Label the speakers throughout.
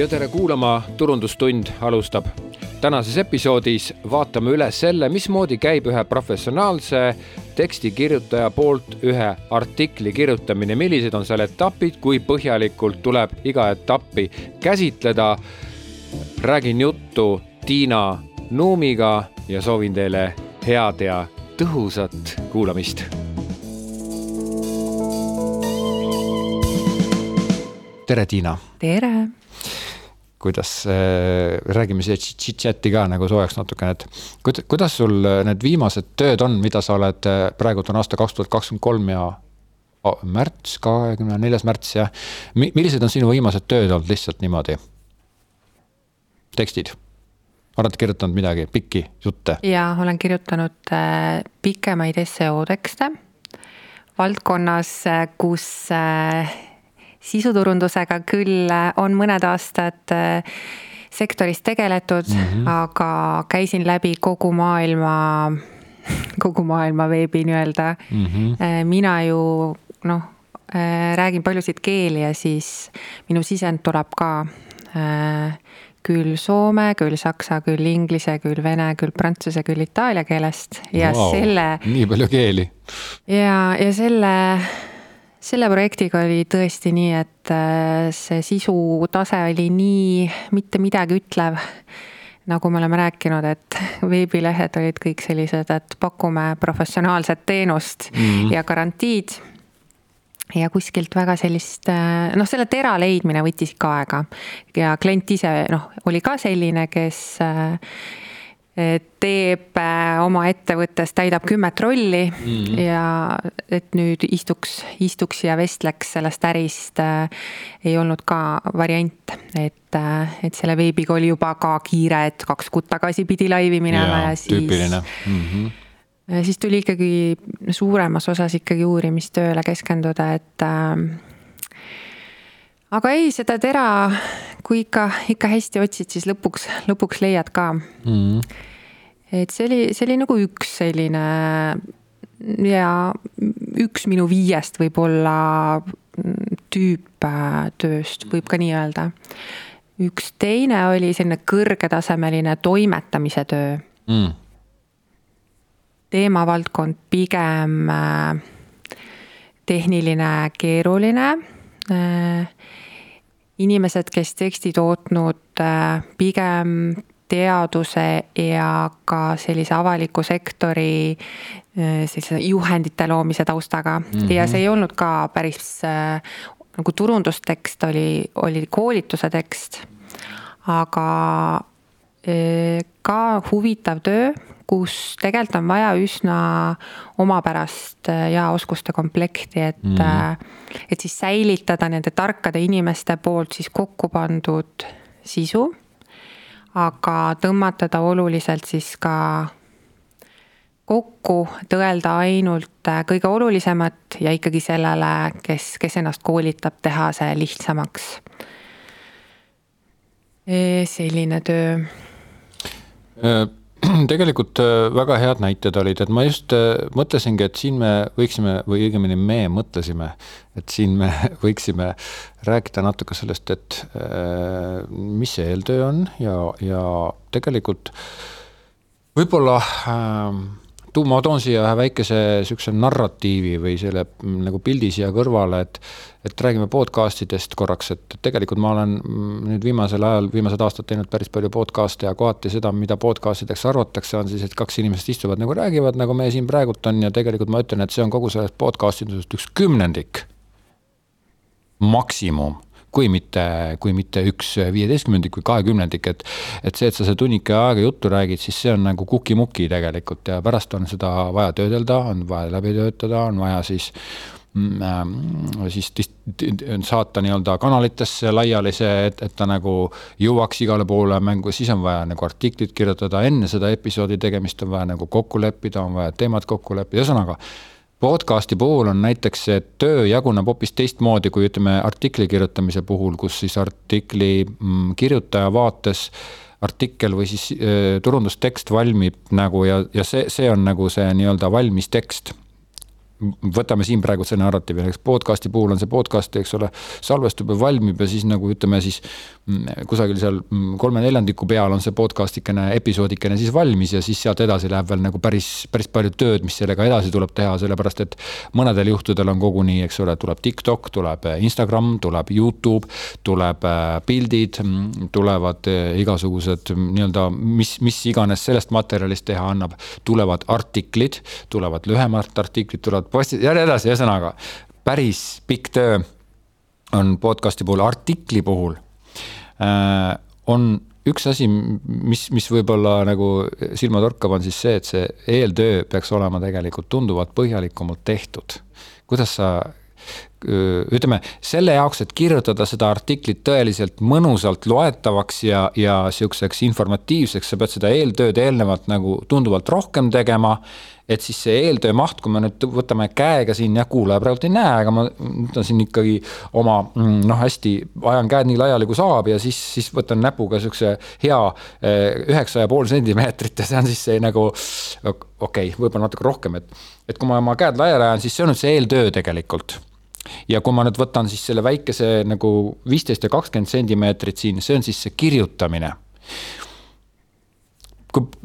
Speaker 1: ja tere kuulama, Turundustund alustab. tänases episoodis vaatame üle selle, mismoodi käib ühe professionaalse tekstikirjutaja poolt ühe artikli kirjutamine, millised on seal etapid, kui põhjalikult tuleb iga etappi käsitleda. räägin juttu Tiina Nuumiga ja soovin teile head ja tõhusat kuulamist. tere, Tiina.
Speaker 2: tere
Speaker 1: kuidas äh,, räägime siia chit-chat'i ka nagu soojaks natukene, et kuidas sul äh, need viimased tööd on, mida sa oled, äh, praegult on aasta kaks tuhat kakskümmend kolm ja oh, märts, kahekümne neljas märts jah. millised on sinu viimased tööd olnud lihtsalt niimoodi? tekstid? oled kirjutanud midagi, pikki jutte?
Speaker 2: jaa, olen kirjutanud pikemaid seo tekste valdkonnas, kus sisuturundusega küll äh, on mõned aastad äh, sektoris tegeletud mm, -hmm. aga käisin läbi kogu maailma, kogu maailma veebi nii-öelda mm. -hmm. mina ju noh, räägin paljusid keeli ja siis minu sisend tuleb ka küll soome, küll saksa, küll inglise, küll vene, küll prantsuse, küll itaalia keelest ja wow, selle.
Speaker 1: nii palju keeli.
Speaker 2: ja, ja selle selle projektiga oli tõesti nii, et äh, see sisutase oli nii mitte midagi ütlev. nagu me oleme rääkinud, et veebilehed olid kõik sellised, et pakume professionaalset teenust mm -hmm. ja garantiid. ja kuskilt väga sellist, äh, noh, selle tera leidmine võttis ikka aega ja klient ise noh, oli ka selline, kes äh, teeb äh, oma ettevõttes, täidab kümmet rolli mm -hmm. ja et nüüd istuks, istuks ja vestleks sellest ärist äh, ei olnud ka variant, et äh,, et selle veebiga oli juba ka kiire, et kaks kuud tagasi pidi laivi minema ja, ja siis. Mm -hmm. siis tuli ikkagi suuremas osas ikkagi uurimistööle keskenduda, et äh, aga ei, seda tera, kui ikka, ikka hästi otsid, siis lõpuks, lõpuks leiad ka mm. -hmm et see oli, see oli nagu üks selline ja üks minu viiest võib-olla tüüp tööst, võib ka nii öelda. üks teine oli selline kõrgetasemeline toimetamise töö mm.. teemavaldkond pigem äh, tehniline, keeruline. Äh, inimesed, kes teksti tootnud, äh, pigem teaduse ja ka sellise avaliku sektori äh, sellise juhendite loomise taustaga mm -hmm. ja see ei olnud ka päris äh, nagu turundustekst, oli, oli koolituse tekst. aga äh, ka huvitav töö, kus tegelikult on vaja üsna omapärast ja oskuste komplekti, et mm, et siis säilitada nende tarkade inimeste poolt siis kokku pandud sisu aga tõmmata ta oluliselt siis ka kokku, tõelda ainult äh, kõige olulisemat ja ikkagi sellele, kes, kes ennast koolitab, teha see lihtsamaks. selline töö
Speaker 1: äh, tegelikult äh, väga head näited olid, et ma just äh, mõtlesingi, et siin me võiksime või õigemini me mõtlesime, et siin me võiksime rääkida natuke sellest, et äh, mis see eeltöö on ja, ja tegelikult võib-olla äh, tuu, ma toon siia ühe väikese sihukese narratiivi või selle mm, nagu pildi siia kõrvale, et et räägime podcast idest korraks, et tegelikult ma olen mm, nüüd viimasel ajal, viimased aastad teinud päris palju podcast'e ja kohati seda, mida podcast ideks arvatakse, on siis, et kaks inimest istuvad nagu räägivad, nagu me siin praegult on ja tegelikult ma ütlen, et see on kogu sellest podcast idusest üks kümnendik. maksimum kui mitte, kui mitte üks viieteistkümnendik või kahekümnendik, et. et see, et sa see tunnike aega juttu räägid, siis see on nagu kuki-muki tegelikult ja pärast on seda vaja töödelda, on vaja läbi töötada, on vaja siis siis saata nii-öelda kanalitesse laiali see, et, et ta nagu jõuaks igale poole mängu, siis on vaja nagu artiklit kirjutada, enne seda episoodi tegemist on vaja nagu kokku leppida, on vaja teemad kokku leppida, ühesõnaga podcast'i puhul on näiteks see töö jaguneb hoopis teistmoodi kui ütleme artikli kirjutamise puhul, kus siis artikli mm, kirjutaja vaates artikkel või siis äh, turundustekst valmib nagu ja, ja see, see on nagu see nii-öelda valmis tekst. Võtame siin praegu selle narratiivi, näiteks podcast'i puhul on see podcast, eks ole, salvestub ja valmib ja siis nagu ütleme siis mm, kusagil seal mm, kolme neljandiku peal on see podcast'ikene, episoodikene siis valmis ja siis sealt edasi läheb veel nagu päris, päris palju tööd, mis sellega edasi tuleb teha, sellepärast et mõnedel juhtudel on koguni, eks ole, tuleb TikTok, tuleb Instagram, tuleb Youtube, tuleb äh, pildid, mm, tulevad äh, igasugused nii-öelda, mis, mis iganes sellest materjalist teha annab, tulevad artiklid, tulevad lühemad artiklid, tulevad postid ja nii edasi, ühesõnaga päris pikk töö on podcast'i puhul, artikli puhul äh, on üks asi, mis, mis võib-olla nagu silmatorkav on siis see, et see eeltöö peaks olema tegelikult tunduvalt põhjalikumalt tehtud. kuidas sa ütleme selle jaoks, et kirjutada seda artiklit tõeliselt mõnusalt loetavaks ja, ja sihukeseks informatiivseks, sa pead seda eeltööd eelnevalt nagu tunduvalt rohkem tegema. et siis see eeltöö maht, kui me nüüd võtame käega siin, jah, kuulaja praegu ei näe, aga ma võtan siin ikkagi oma mm, noh, hästi ajan käed nii laiali kui saab ja siis, siis võtan näpuga sihukese hea üheksa ja pool sentimeetrit ja see on siis see nagu okei okay,, võib-olla natuke rohkem, et, et kui ma oma käed laiali ajan, siis see on nüüd see eeltöö tegelikult ja kui ma nüüd võtan siis selle väikese nagu viisteist ja kakskümmend sentimeetrit siin, see on siis see kirjutamine.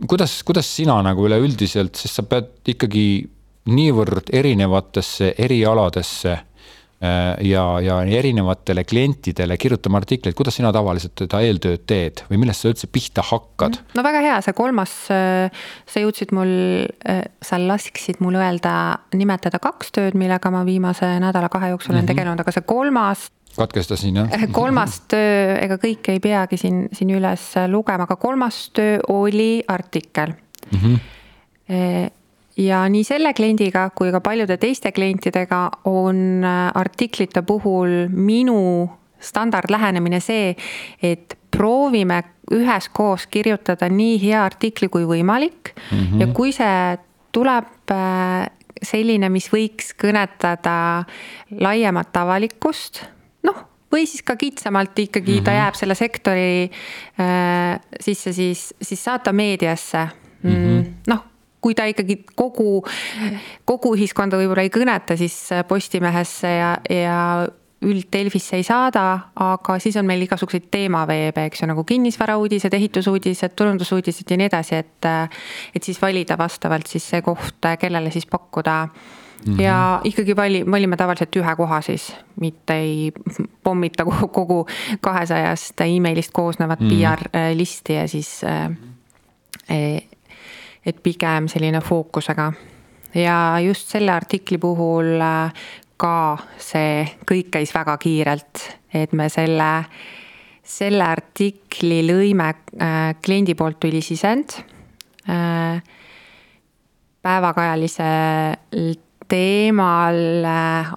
Speaker 1: kuidas, kuidas sina nagu üleüldiselt, sest sa pead ikkagi niivõrd erinevatesse erialadesse ja, ja erinevatele klientidele kirjutama artikleid, kuidas sina tavaliselt seda eeltööd teed või millest sa üldse pihta hakkad?
Speaker 2: no väga hea, see kolmas, äh, sa jõudsid mul, äh, sa lasksid mul öelda, nimetada kaks tööd, millega ma viimase nädala-kahe jooksul olen mm -hmm. tegelenud, aga see kolmas
Speaker 1: katkestasin jah.
Speaker 2: kolmas töö, ega kõike ei peagi siin, siin üles lugema, aga kolmas töö oli artikkel mm. -hmm ja nii selle kliendiga kui ka paljude teiste klientidega on äh, artiklite puhul minu standardlähenemine see, et proovime üheskoos kirjutada nii hea artikli kui võimalik mm -hmm. ja kui see tuleb äh, selline, mis võiks kõnetada laiemat avalikkust, noh, või siis ka kitsamalt ikkagi mm -hmm. ta mhm. jääb selle sektori äh, sisse, siis, siis saata meediasse mm -hmm.. noh kui ta ikkagi kogu, kogu ühiskonda võib-olla ei kõneta, siis Postimehesse ja, ja üld-Delfisse ei saada, aga siis on meil igasuguseid teemaveebe, eks ju, nagu kinnisvarauudised, ehitusuudised, turundusuudised ja nii edasi, et. et siis valida vastavalt siis see koht, kellele siis pakkuda Mm -hmm. ja ikkagi vali, valime tavaliselt ühe koha siis, mitte ei pommita kogu kahesajast emailist koosnevat mm -hmm. PR listi ja siis äh, et pigem selline fookusega. ja just selle artikli puhul äh, ka see kõik käis väga kiirelt, et me selle, selle artikli lõime, äh, kliendi poolt tuli sisend äh, päevakajalisel teemal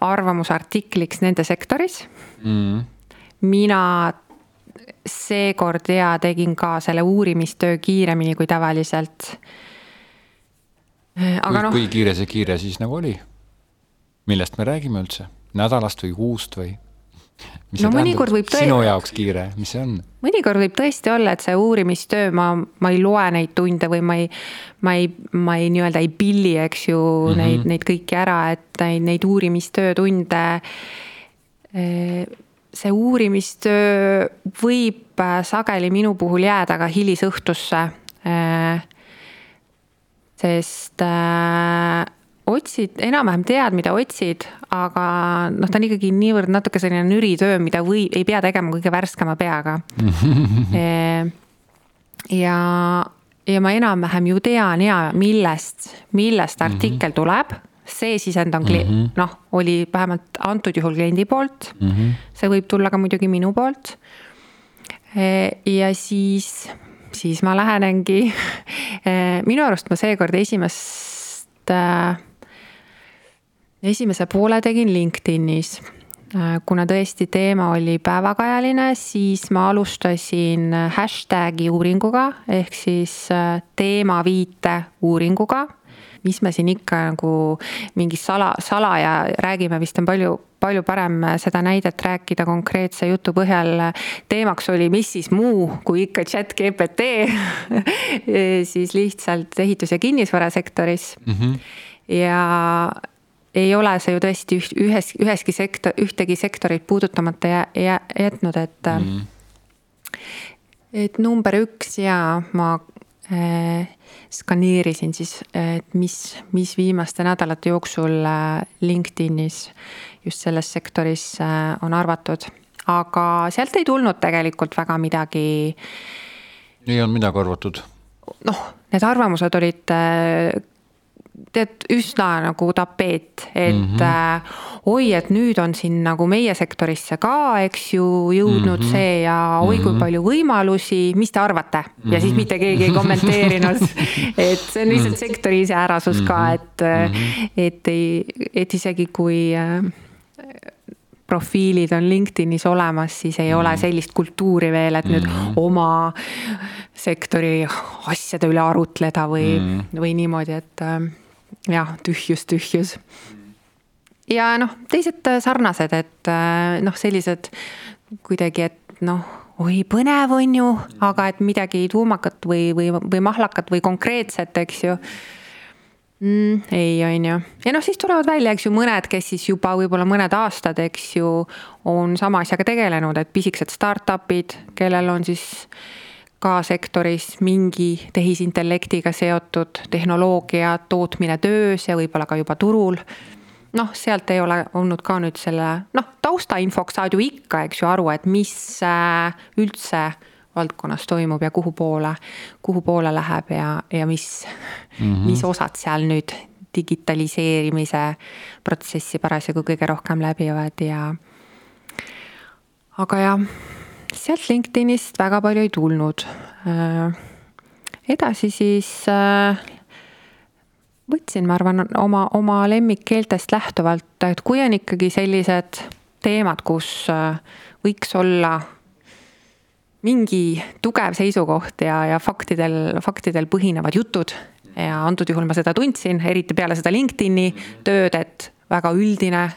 Speaker 2: arvamusartikliks nende sektoris. Mm.. mina seekord ja tegin ka selle uurimistöö kiiremini kui tavaliselt
Speaker 1: aga noh. kui kiire see kiire siis nagu oli? millest me räägime üldse, nädalast või kuust või? mis no mõnikord võib tõesti. sinu jaoks kiire, mis see on?
Speaker 2: mõnikord võib tõesti olla, et see uurimistöö, ma, ma ei loe neid tunde või ma ei, ma ei, ma ei nii-öelda ei pilli, eks ju mm, -hmm. neid, neid kõiki ära, et neid, neid uurimistöö tunde. Eh, see uurimistöö võib äh, sageli minu puhul jääda ka hilisõhtusse sest äh, otsid, enam-vähem tead, mida otsid, aga noh, ta on ikkagi niivõrd natuke selline nüritöö, mida või ei pea tegema kõige värskema peaga e, ja, ja ma enam-vähem ju tean ja millest, millest artikkel -hmm. tuleb see sisend on mm -hmm. noh, oli vähemalt antud juhul kliendi poolt mm. -hmm. see võib tulla ka muidugi minu poolt. Ja siis siis ma lähenengi eh, minu arust ma seekord esimest, eh, esimese poole tegin LinkedInis. Eh, kuna tõesti teema oli päevakajaline, siis ma alustasin hashtag'i uuringuga ehk siis teemaviite uuringuga mis me siin ikka nagu mingi sala, salaja räägime, vist on palju, palju parem seda näidet rääkida konkreetse jutu põhjal. teemaks oli, mis siis muu kui ikka chat GPT siis lihtsalt ehitus- ja kinnisvarasektoris mm. -hmm. ja ei ole see ju tõesti üht, ühes, üheski sektor, ühtegi sektorit puudutamata jä, jä, jätnud, et mm. -hmm. et number üks ja ma äh, skaneerisin siis, et mis, mis viimaste nädalate jooksul äh, LinkedInis just selles sektoris äh, on arvatud. aga sealt ei tulnud tegelikult väga midagi.
Speaker 1: ei olnud midagi arvatud?
Speaker 2: noh, need arvamused olid äh, tead, üsna nagu tapeet, et mm -hmm. äh, oi, et nüüd on siin nagu meie sektorisse ka, eks ju, jõudnud mm -hmm. see ja oi, kui mhm. palju võimalusi, mis te arvate mm? -hmm. ja siis mhm. mitte keegi ei kommenteerinud et see on lihtsalt mhm. sektori iseärasus ka, et mm, -hmm. et ei, et isegi kui äh, profiilid on LinkedInis olemas, siis ei mm. ole sellist kultuuri veel, et nüüd mm. oma sektori asjade üle arutleda või mm., või niimoodi, et äh, jah, tühjus, tühjus. ja noh, teised sarnased, et äh, noh, sellised kuidagi, et noh, oi põnev on ju, aga et midagi tuumakat või, või, või mahlakat või konkreetset, eks ju mm,. ei, on ju. ja noh, siis tulevad välja, eks ju, mõned, kes siis juba võib-olla mõned aastad, eks ju, on sama asjaga tegelenud, et pisikesed startup'id, kellel on siis ka sektoris mingi tehisintellektiga seotud tehnoloogia tootmine töös ja võib-olla ka juba turul. noh, sealt ei ole olnud ka nüüd selle, noh, taustainfoks saad ju ikka, eks ju, aru, et mis äh, üldse valdkonnas toimub ja kuhu poole, kuhu poole läheb ja, ja mis mm, -hmm. mis osad seal nüüd digitaliseerimise protsessi parasjagu kõige rohkem läbivad ja aga jah sealt LinkedInist väga palju ei tulnud. Äh, edasi siis äh, võtsin, ma arvan, oma, oma lemmikkeeltest lähtuvalt, et kui on ikkagi sellised teemad, kus äh, võiks olla mingi tugev seisukoht ja, ja faktidel, faktidel põhinevad jutud ja antud juhul ma seda tundsin, eriti peale seda LinkedIni tööd, et väga üldine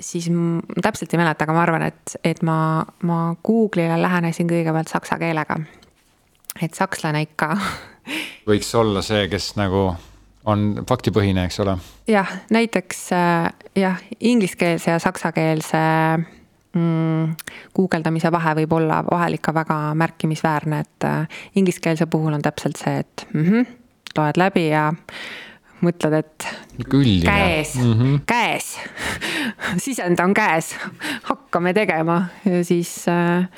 Speaker 2: siis ma täpselt ei mäleta, aga ma arvan, et, et ma, ma Google'ile lähenesin kõigepealt saksa keelega. et sakslane ikka
Speaker 1: võiks olla see, kes nagu on faktipõhine, eks ole?
Speaker 2: jah, näiteks äh, jah, ingliskeelse ja saksakeelse mm, guugeldamise vahe võib olla vahel ikka väga märkimisväärne, et äh, ingliskeelse puhul on täpselt see, et mm -hmm, loed läbi ja mõtled, et
Speaker 1: Üldine.
Speaker 2: käes mm, -hmm. käes sisend on käes, hakkame tegema ja siis äh,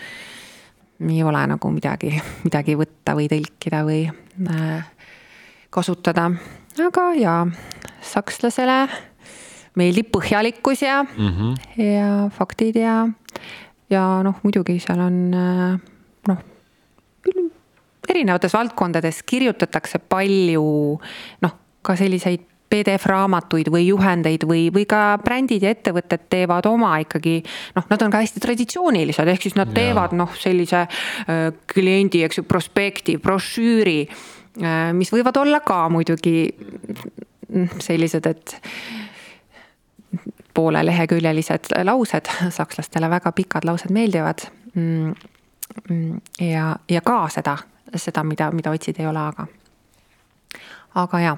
Speaker 2: ei ole nagu midagi, midagi võtta või tõlkida või äh, kasutada. aga jaa, sakslasele meeldib põhjalikkus ja mm, -hmm. ja faktid ja, ja noh, muidugi seal on äh, noh, erinevates valdkondades kirjutatakse palju noh ka selliseid PDF-raamatuid või juhendeid või, või ka brändid ja ettevõtted teevad oma ikkagi noh, nad on ka hästi traditsioonilised, ehk siis nad teevad noh, sellise äh, kliendi, eks ju, prospekti, brošüüri äh,, mis võivad olla ka muidugi mm, sellised, et pooleleheküljelised laused, sakslastele väga pikad laused meeldivad mm,. mm ja, ja ka seda, seda, mida, mida otsid ei ole, aga aga jaa,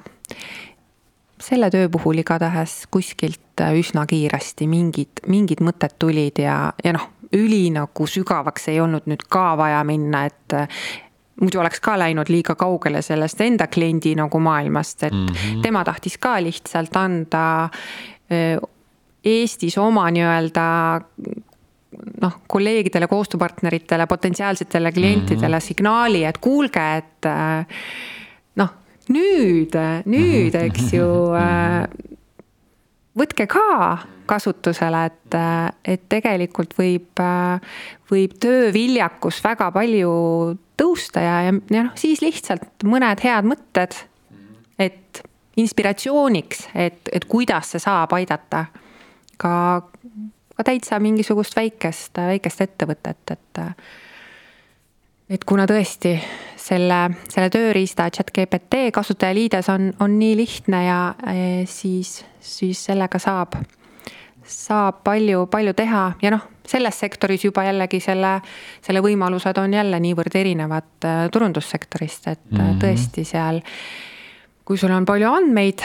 Speaker 2: selle töö puhul igatahes kuskilt äh, üsna kiiresti mingid, mingid mõtted tulid ja, ja noh, üli nagu sügavaks ei olnud nüüd ka vaja minna, et äh, muidu oleks ka läinud liiga kaugele sellest enda kliendi nagu maailmast, et mm -hmm. tema tahtis ka lihtsalt anda äh, Eestis oma nii-öelda noh, kolleegidele, koostööpartneritele, potentsiaalsetele klientidele mm -hmm. signaali, et kuulge, et nüüd, nüüd, eks ju äh, võtke ka kasutusele, et, et tegelikult võib, võib tööviljakus väga palju tõusta ja, ja, ja noh, siis lihtsalt mõned head mõtted, et inspiratsiooniks, et, et kuidas see saab aidata ka, ka täitsa mingisugust väikest, väikest ettevõtet, et et kuna tõesti selle, selle tööriista chat-GPT kasutajaliides on, on nii lihtne ja eh, siis, siis sellega saab, saab palju, palju teha ja noh, selles sektoris juba jällegi selle, selle võimalused on jälle niivõrd erinevad eh, turundussektorist, et mm -hmm. tõesti seal, kui sul on palju andmeid,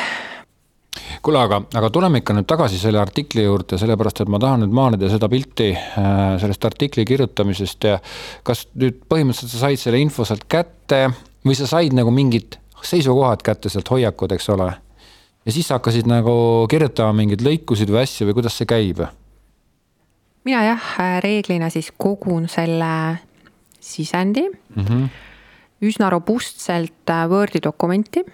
Speaker 1: kuule, aga, aga tuleme ikka nüüd tagasi selle artikli juurde, sellepärast et ma tahan nüüd maalida seda pilti äh, sellest artikli kirjutamisest ja kas nüüd põhimõtteliselt sa said selle info sealt kätte või sa said nagu mingid seisukohad kätte sealt hoiakud, eks ole. ja siis sa hakkasid nagu kirjutama mingeid lõikusid või asju või kuidas see käib?
Speaker 2: mina jah, reeglina siis kogun selle sisendi mm -hmm. üsna robustselt Wordi dokumenti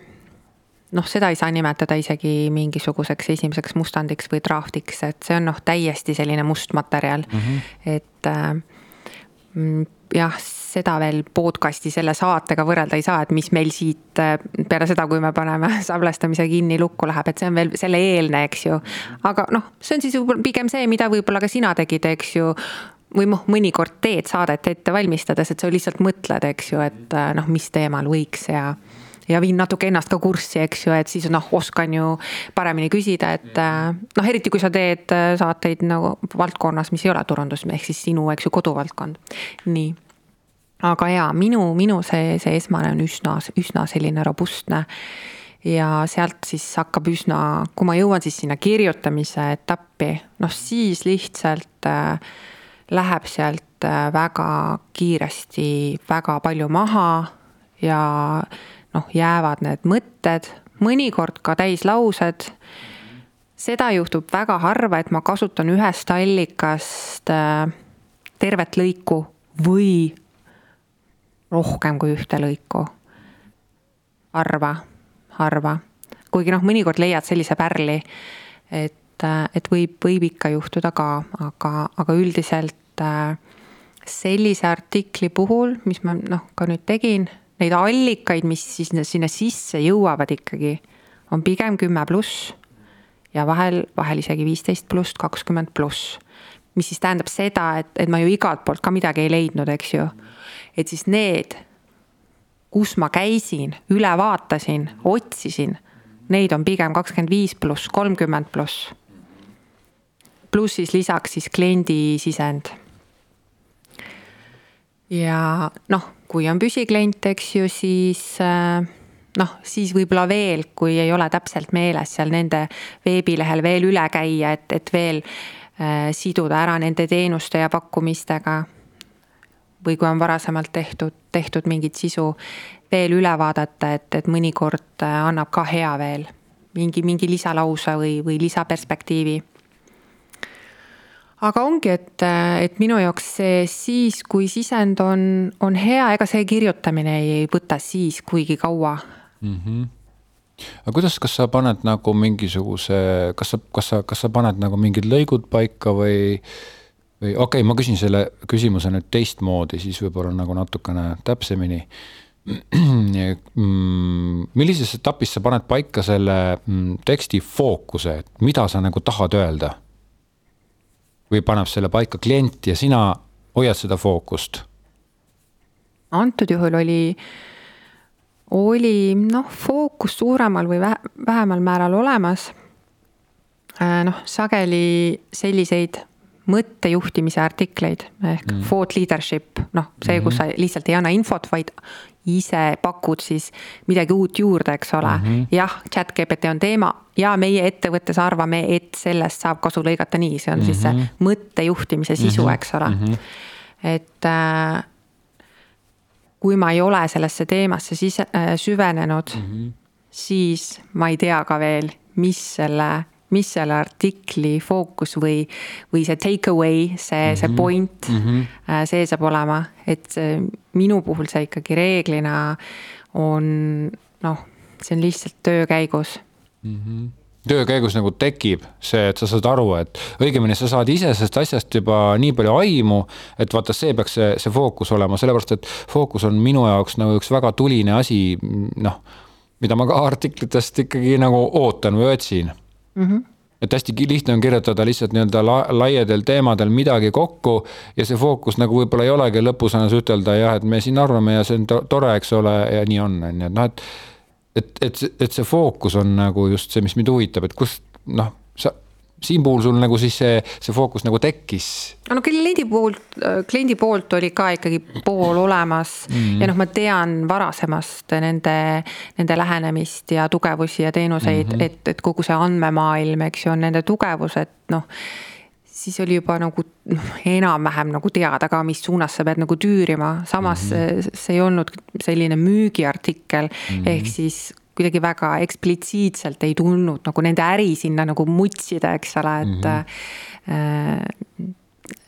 Speaker 2: noh, seda ei saa nimetada isegi mingisuguseks esimeseks mustandiks või draft'iks, et see on noh, täiesti selline must materjal mm. -hmm. et äh, jah, seda veel podcast'i selle saatega võrrelda ei saa, et mis meil siit äh, peale seda, kui me paneme sablestamise kinni lukku läheb, et see on veel selle eelne, eks ju. aga noh, see on siis pigem see, mida võib-olla ka sina tegid, eks ju või noh, mõnikord teed saadet ette valmistades, et sa lihtsalt mõtled, eks ju, et äh, noh, mis teemal võiks ja ja viin natuke ennast ka kurssi, eks ju, et siis noh, oskan ju paremini küsida, et äh, noh, eriti kui sa teed äh, saateid nagu valdkonnas, mis ei ole turundus, ehk siis sinu, eks ju, koduvaldkond. nii. aga jaa, minu, minu see, see esmane on üsna, üsna selline robustne ja sealt siis hakkab üsna, kui ma jõuan siis sinna kirjutamise etappi, noh siis lihtsalt äh, läheb sealt äh, väga kiiresti väga palju maha ja noh, jäävad need mõtted, mõnikord ka täislaused. seda juhtub väga harva, et ma kasutan ühest allikast äh, tervet lõiku või rohkem kui ühte lõiku. harva, harva. kuigi noh, mõnikord leiad sellise pärli, et, äh, et võib, võib ikka juhtuda ka, aga, aga üldiselt äh, sellise artikli puhul, mis ma noh, ka nüüd tegin neid allikaid, mis siis sinna sisse jõuavad ikkagi, on pigem kümme pluss ja vahel, vahel isegi viisteist pluss, kakskümmend pluss. mis siis tähendab seda, et, et ma ju igalt poolt ka midagi ei leidnud, eks ju. et siis need, kus ma käisin, üle vaatasin, otsisin, neid on pigem kakskümmend viis pluss, kolmkümmend pluss. pluss siis lisaks siis kliendi sisend. ja noh kui on püsiklient, eks ju, siis äh, noh, siis võib-olla veel, kui ei ole täpselt meeles seal nende veebilehel veel üle käia, et, et veel äh, siduda ära nende teenuste ja pakkumistega. või kui on varasemalt tehtud, tehtud mingit sisu, veel üle vaadata, et, et mõnikord äh, annab ka hea veel mingi, mingi lisalause või, või lisaperspektiivi aga ongi, et, et minu jaoks see siis, kui sisend on, on hea, ega see kirjutamine ei võta siis kuigi kaua mm.
Speaker 1: -hmm. aga kuidas, kas sa paned nagu mingisuguse, kas sa, kas sa, kas sa paned nagu mingid lõigud paika või, või okei okay,, ma küsin selle küsimuse nüüd teistmoodi, siis võib-olla nagu natukene täpsemini mm, millises etapis sa paned paika selle mm, teksti fookuse, et mida sa nagu tahad öelda? Või paneb selle paika klient ja sina hoiad seda fookust?
Speaker 2: antud juhul oli, oli noh, fookus suuremal või vähemal määral olemas. Äh, noh, sageli selliseid mõttejuhtimise artikleid ehk mm. thought leadership, noh, see, kus sa mhm. lihtsalt ei anna infot, vaid ise pakud siis midagi uut juurde, eks ole mm. -hmm. jah, chat GPT on teema ja meie ettevõttes arvame, et sellest saab kasu lõigata nii, see on mm -hmm. siis see mhm. mõttejuhtimise sisu mm, -hmm. eks ole mm. -hmm. et äh, kui ma ei ole sellesse teemasse sise äh,, süvenenud mm, -hmm. siis ma ei tea ka veel, mis selle mis selle artikli fookus või, või see take away, see mm, -hmm. see mhm. point mm, -hmm. see saab olema, et minu puhul see ikkagi reeglina on noh, see on lihtsalt töö käigus mm.
Speaker 1: -hmm töö käigus nagu tekib see, et sa saad aru, et õigemini sa saad ise sellest asjast juba nii palju aimu, et vaata, see peaks see, see fookus olema, sellepärast et fookus on minu jaoks nagu üks väga tuline asi, noh, mida ma ka artiklitest ikkagi nagu ootan või otsin mm. -hmm et hästi lihtne on kirjutada lihtsalt nii-öelda la laiadel teemadel midagi kokku ja see fookus nagu võib-olla ei olegi lõpusõnas ütelda jah, et me siin arvame ja see on tore, eks ole, ja nii on, on ju, et noh, et. et, et, et see fookus on nagu just see, mis mind huvitab, et kust noh, siin puhul sul nagu siis see, see fookus nagu tekkis?
Speaker 2: no kliendi poolt, kliendi poolt oli ka ikkagi pool olemas mm -hmm. ja noh, ma tean varasemast nende, nende lähenemist ja tugevusi ja teenuseid mm, -hmm. et, et kogu see andmemaailm, eks ju, on nende tugevus, et noh siis oli juba nagu noh, enam-vähem nagu teada ka, mis suunas sa pead nagu tüürima, samas mm -hmm. see ei olnud selline müügiartikkel mm, -hmm. ehk siis kuidagi väga eksplitsiitselt ei tulnud nagu nende äri sinna nagu mutsida, eks ole, et mm. -hmm.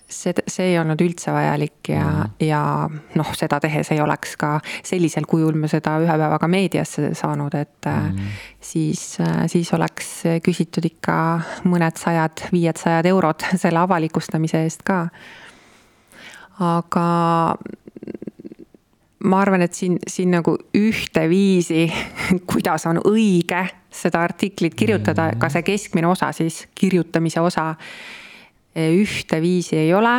Speaker 2: see, see ei olnud üldse vajalik ja mm, -hmm. ja noh, seda tehes ei oleks ka sellisel kujul me seda ühe päevaga meediasse saanud, et mm -hmm. siis, siis oleks küsitud ikka mõned sajad, viied sajad eurod selle avalikustamise eest ka. aga ma arvan, et siin, siin nagu ühteviisi, kuidas on õige seda artiklit kirjutada, ka see keskmine osa siis, kirjutamise osa, ühteviisi ei ole.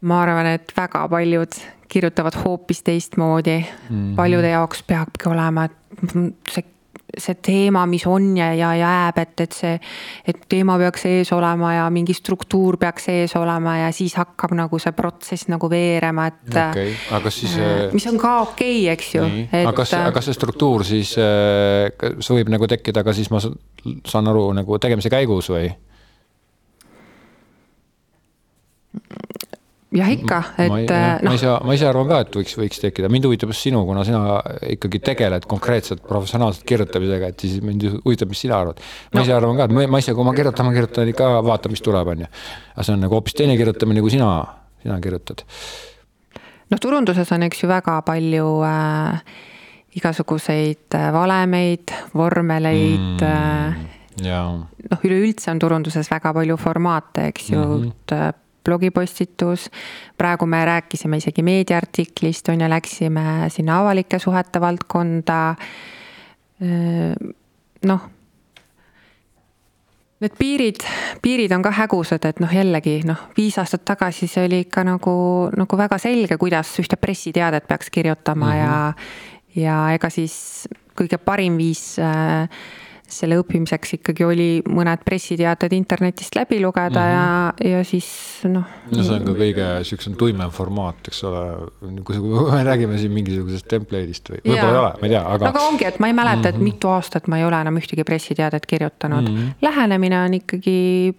Speaker 2: ma arvan, et väga paljud kirjutavad hoopis teistmoodi mm. -hmm. paljude jaoks peabki olema, et see see teema, mis on ja, ja jääb, et, et see, et teema peaks ees olema ja mingi struktuur peaks ees olema ja siis hakkab nagu see protsess nagu veerema, et
Speaker 1: okay.. aga kas siis.
Speaker 2: Äh, mis on ka okei okay,, eks ju.
Speaker 1: aga kas, aga kas see struktuur siis, äh, see võib nagu tekkida ka siis ma saan aru nagu tegemise käigus või?
Speaker 2: Jah, ikka, et
Speaker 1: ma, noh. ma ise, ma ise arvan ka, et võiks, võiks tekkida, mind huvitab just sinu, kuna sina ikkagi tegeled konkreetselt professionaalselt kirjutamisega, et siis mind huvitab, mis sina arvad. ma no. ise arvan ka, et ma, ma ise, kui ma kirjutan, ma kirjutan ikka, vaatan, mis tuleb, on ju. aga see on nagu hoopis teine kirjutamine, kui sina, sina kirjutad.
Speaker 2: noh, turunduses on, eks ju, väga palju äh, igasuguseid äh, valemeid, vormeleid mm, äh,. noh, üleüldse on turunduses väga palju formaate, eks ju mm, -hmm blogipostitus. praegu me rääkisime isegi meediaartiklist on ju, läksime sinna avalike suhete valdkonda. noh need piirid, piirid on ka hägusad, et noh, jällegi noh, viis aastat tagasi see oli ikka nagu, nagu väga selge, kuidas ühte pressiteadet peaks kirjutama mm -hmm. ja, ja ega siis kõige parim viis äh, selle õppimiseks ikkagi oli mõned pressiteated internetist läbi lugeda mm -hmm. ja, ja siis noh.
Speaker 1: no see on ka kõige sihukesem tuimem formaat, eks ole, kui me räägime siin mingisugusest template'ist või võib-olla ei ole, ma ei tea, aga.
Speaker 2: aga ongi, et ma ei mäleta mm, -hmm. et mhm. mitu aastat ma ei ole enam ühtegi pressiteadet kirjutanud mm. -hmm. lähenemine on ikkagi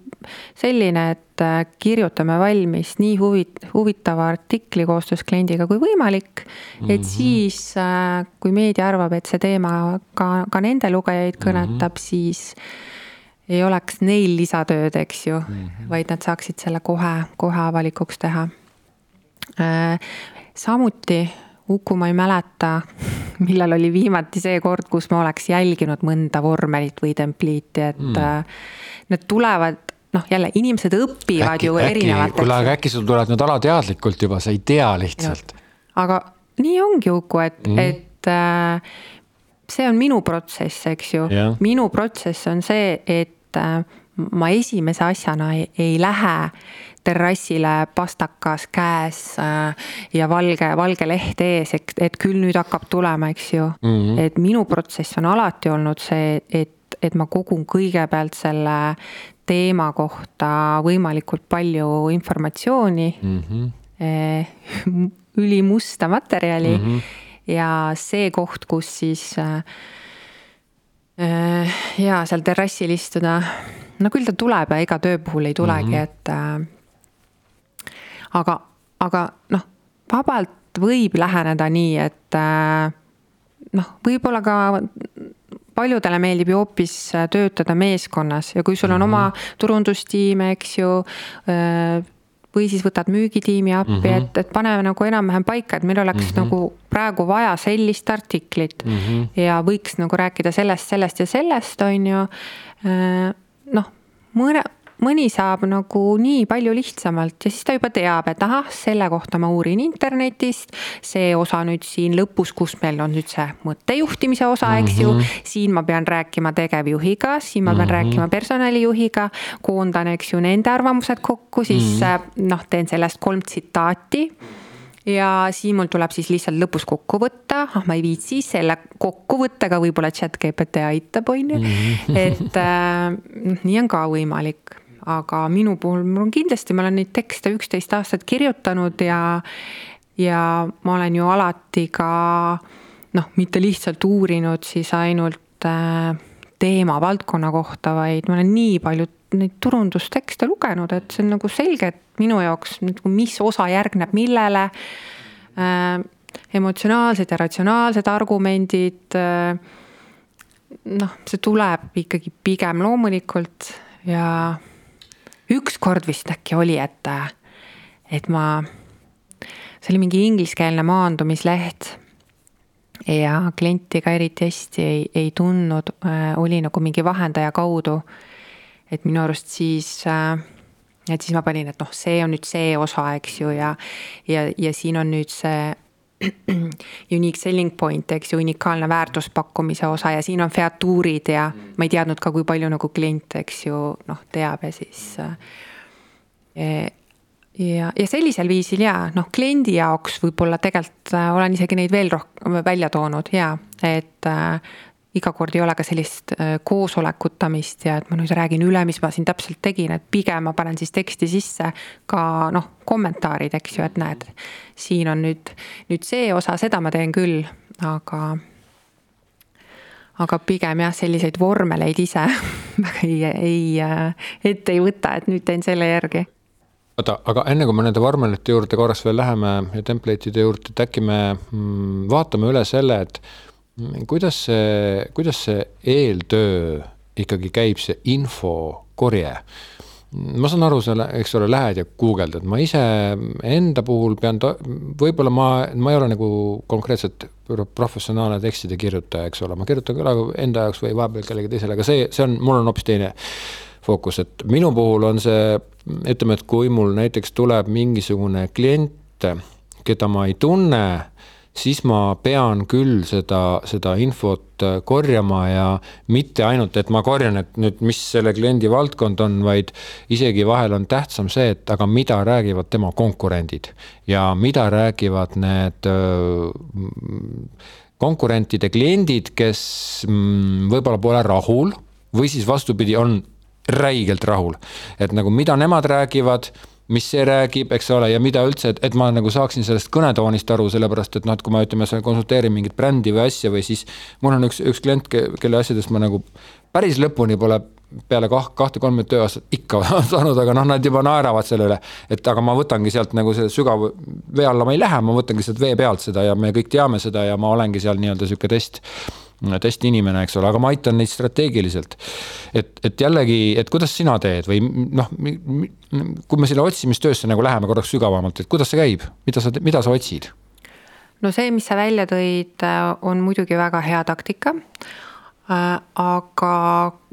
Speaker 2: selline, et äh, kirjutame valmis nii huvit-, huvitava artikli koostöös kliendiga kui võimalik. et mm -hmm. siis, äh, kui meedia arvab, et see teema ka, ka nende lugejaid kõnetab mm, -hmm. siis ei oleks neil lisatööd, eks ju mm, -hmm. vaid nad saaksid selle kohe, kohe avalikuks teha. Äh, samuti Uku, ma ei mäleta, millal oli viimati see kord, kus ma oleks jälginud mõnda vormelit või templiiti, et mm. need tulevad noh, jälle inimesed õpivad äkki, ju erinevateks.
Speaker 1: kuule, aga äkki sul tulevad need alateadlikult juba, sa ei tea lihtsalt.
Speaker 2: aga nii ongi, Uku, et mm, -hmm. et äh, see on minu protsess, eks ju. minu protsess on see, et äh, ma esimese asjana ei, ei lähe terrassile pastakas käes äh, ja valge, valge leht ees, et, et küll nüüd hakkab tulema, eks ju mm. -hmm. et minu protsess on alati olnud see, et et ma kogun kõigepealt selle teema kohta võimalikult palju informatsiooni mm. -hmm. ülimusta materjali mm -hmm. ja see koht, kus siis äh, ja seal terrassil istuda, no küll ta tuleb ja iga töö puhul ei tulegi mm, -hmm. et äh, aga, aga noh, vabalt võib läheneda nii, et äh, noh, võib-olla ka paljudele meeldib ju hoopis äh, töötada meeskonnas ja kui sul on oma mhm. turundustiim, eks ju äh, või siis võtad müügitiimi appi mm, -hmm. et, et paneme nagu enam-vähem paika, et meil oleks mm -hmm. nagu praegu vaja sellist artiklit mm -hmm. ja võiks nagu rääkida sellest, sellest ja sellest, on ju. Äh, noh, mõne, mõni saab nagu nii palju lihtsamalt ja siis ta juba teab, et ahah, selle kohta ma uurin internetist. see osa nüüd siin lõpus, kus meil on nüüd see mõttejuhtimise osa, eks ju mm, -hmm. siin ma pean rääkima tegevjuhiga, siin ma pean mm -hmm. rääkima personalijuhiga. koondan, eks ju, nende arvamused kokku, siis mm -hmm. noh, teen sellest kolm tsitaati ja siin mul tuleb siis lihtsalt lõpus kokku võtta, ah ma ei viitsi, selle kokkuvõttega võib-olla chat GPT aitab, on ju. Mhm. et äh, nii on ka võimalik, aga minu puhul mul on kindlasti, ma olen neid tekste üksteist aastat kirjutanud ja, ja ma olen ju alati ka noh, mitte lihtsalt uurinud siis ainult äh, teema valdkonna kohta, vaid ma olen nii palju neid turundustekste lugenud, et see on nagu selge, et minu jaoks nagu mis osa järgneb millele äh,. emotsionaalsed ja ratsionaalsed argumendid äh,. noh, see tuleb ikkagi pigem loomulikult ja ükskord vist äkki oli, et, et ma, see oli mingi ingliskeelne maandumisleht ja klienti ka eriti hästi ei, ei tundnud oli nagu mingi vahendaja kaudu. et minu arust siis et siis ma panin, et noh, see on nüüd see osa, eks ju, ja, ja, ja siin on nüüd see unique selling point, eks ju, unikaalne väärtuspakkumise osa ja siin on featuurid ja ma ei teadnud ka, kui palju nagu klient, eks ju, noh, teab ja siis. Äh, ja, ja sellisel viisil ja noh, kliendi jaoks võib-olla tegelikult äh, olen isegi neid veel rohkem välja toonud ja et äh, iga kord ei ole ka sellist äh, koosolekutamist ja et ma nüüd räägin üle, mis ma siin täpselt tegin, et pigem ma panen siis teksti sisse ka noh, kommentaarid, eks ju, et näed, siin on nüüd, nüüd see osa, seda ma teen küll, aga aga pigem jah, selliseid vormeleid ise ei, ei, äh, ette ei võta, et nüüd teen selle järgi.
Speaker 1: Oota, aga enne kui me nende vormelite juurde korraks veel läheme ja template'ide juurde, et äkki me mm, vaatame üle selle, et kuidas see, kuidas see eeltöö ikkagi käib, see infokorje? ma saan aru, sa, eks ole, lähed ja guugeldad, ma ise enda puhul pean, võib-olla ma, ma ei ole nagu konkreetselt professionaalne tekstide kirjutaja, eks ole, ma kirjutan küll enda jaoks või vahepeal kellegi teisele, aga see, see on, mul on hoopis teine fookus, et minu puhul on see, ütleme, et kui mul näiteks tuleb mingisugune klient, keda ma ei tunne siis ma pean küll seda, seda infot äh, korjama ja mitte ainult, et ma korjan, et nüüd, mis selle kliendi valdkond on, vaid isegi vahel on tähtsam see, et aga mida räägivad tema konkurendid ja mida räägivad need äh, konkurentide kliendid, kes mm, võib-olla pole rahul või siis vastupidi, on räigelt rahul. et nagu mida nemad räägivad mis see räägib, eks ole, ja mida üldse, et, et ma nagu saaksin sellest kõnetoonist aru, sellepärast et noh, et kui ma ütleme, konsulteerin mingit brändi või asja või siis mul on üks, üks klient, kelle asjadest ma nagu päris lõpuni pole peale kah-, kahte-kolme tööaastat ikka saanud, aga noh, nad juba naeravad selle üle. et aga ma võtangi sealt nagu selle sügava vee alla ma ei lähe, ma võtangi sealt vee pealt seda ja me kõik teame seda ja ma olengi seal nii-öelda sihuke test testinimene, eks ole, aga ma aitan neid strateegiliselt. et, et jällegi, et kuidas sina teed või noh, kui me selle otsimistöösse nagu läheme korraks sügavamalt, et kuidas see käib, mida sa, mida sa otsid?
Speaker 2: no see, mis sa välja tõid, on muidugi väga hea taktika aga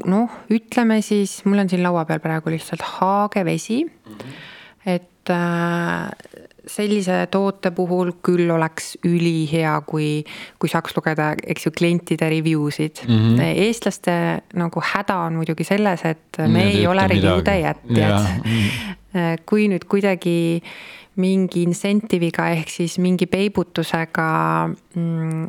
Speaker 2: noh, ütleme siis, mul on siin laua peal praegu lihtsalt haagevesi mm. -hmm. et sellise toote puhul küll oleks ülihea, kui, kui saaks lugeda, eks ju, klientide review sid mm. -hmm. eestlaste nagu häda on muidugi selles, et me ja ei ole review'de jätjad. Mm -hmm. kui nüüd kuidagi mingi incentive'iga ehk siis mingi peibutusega mm,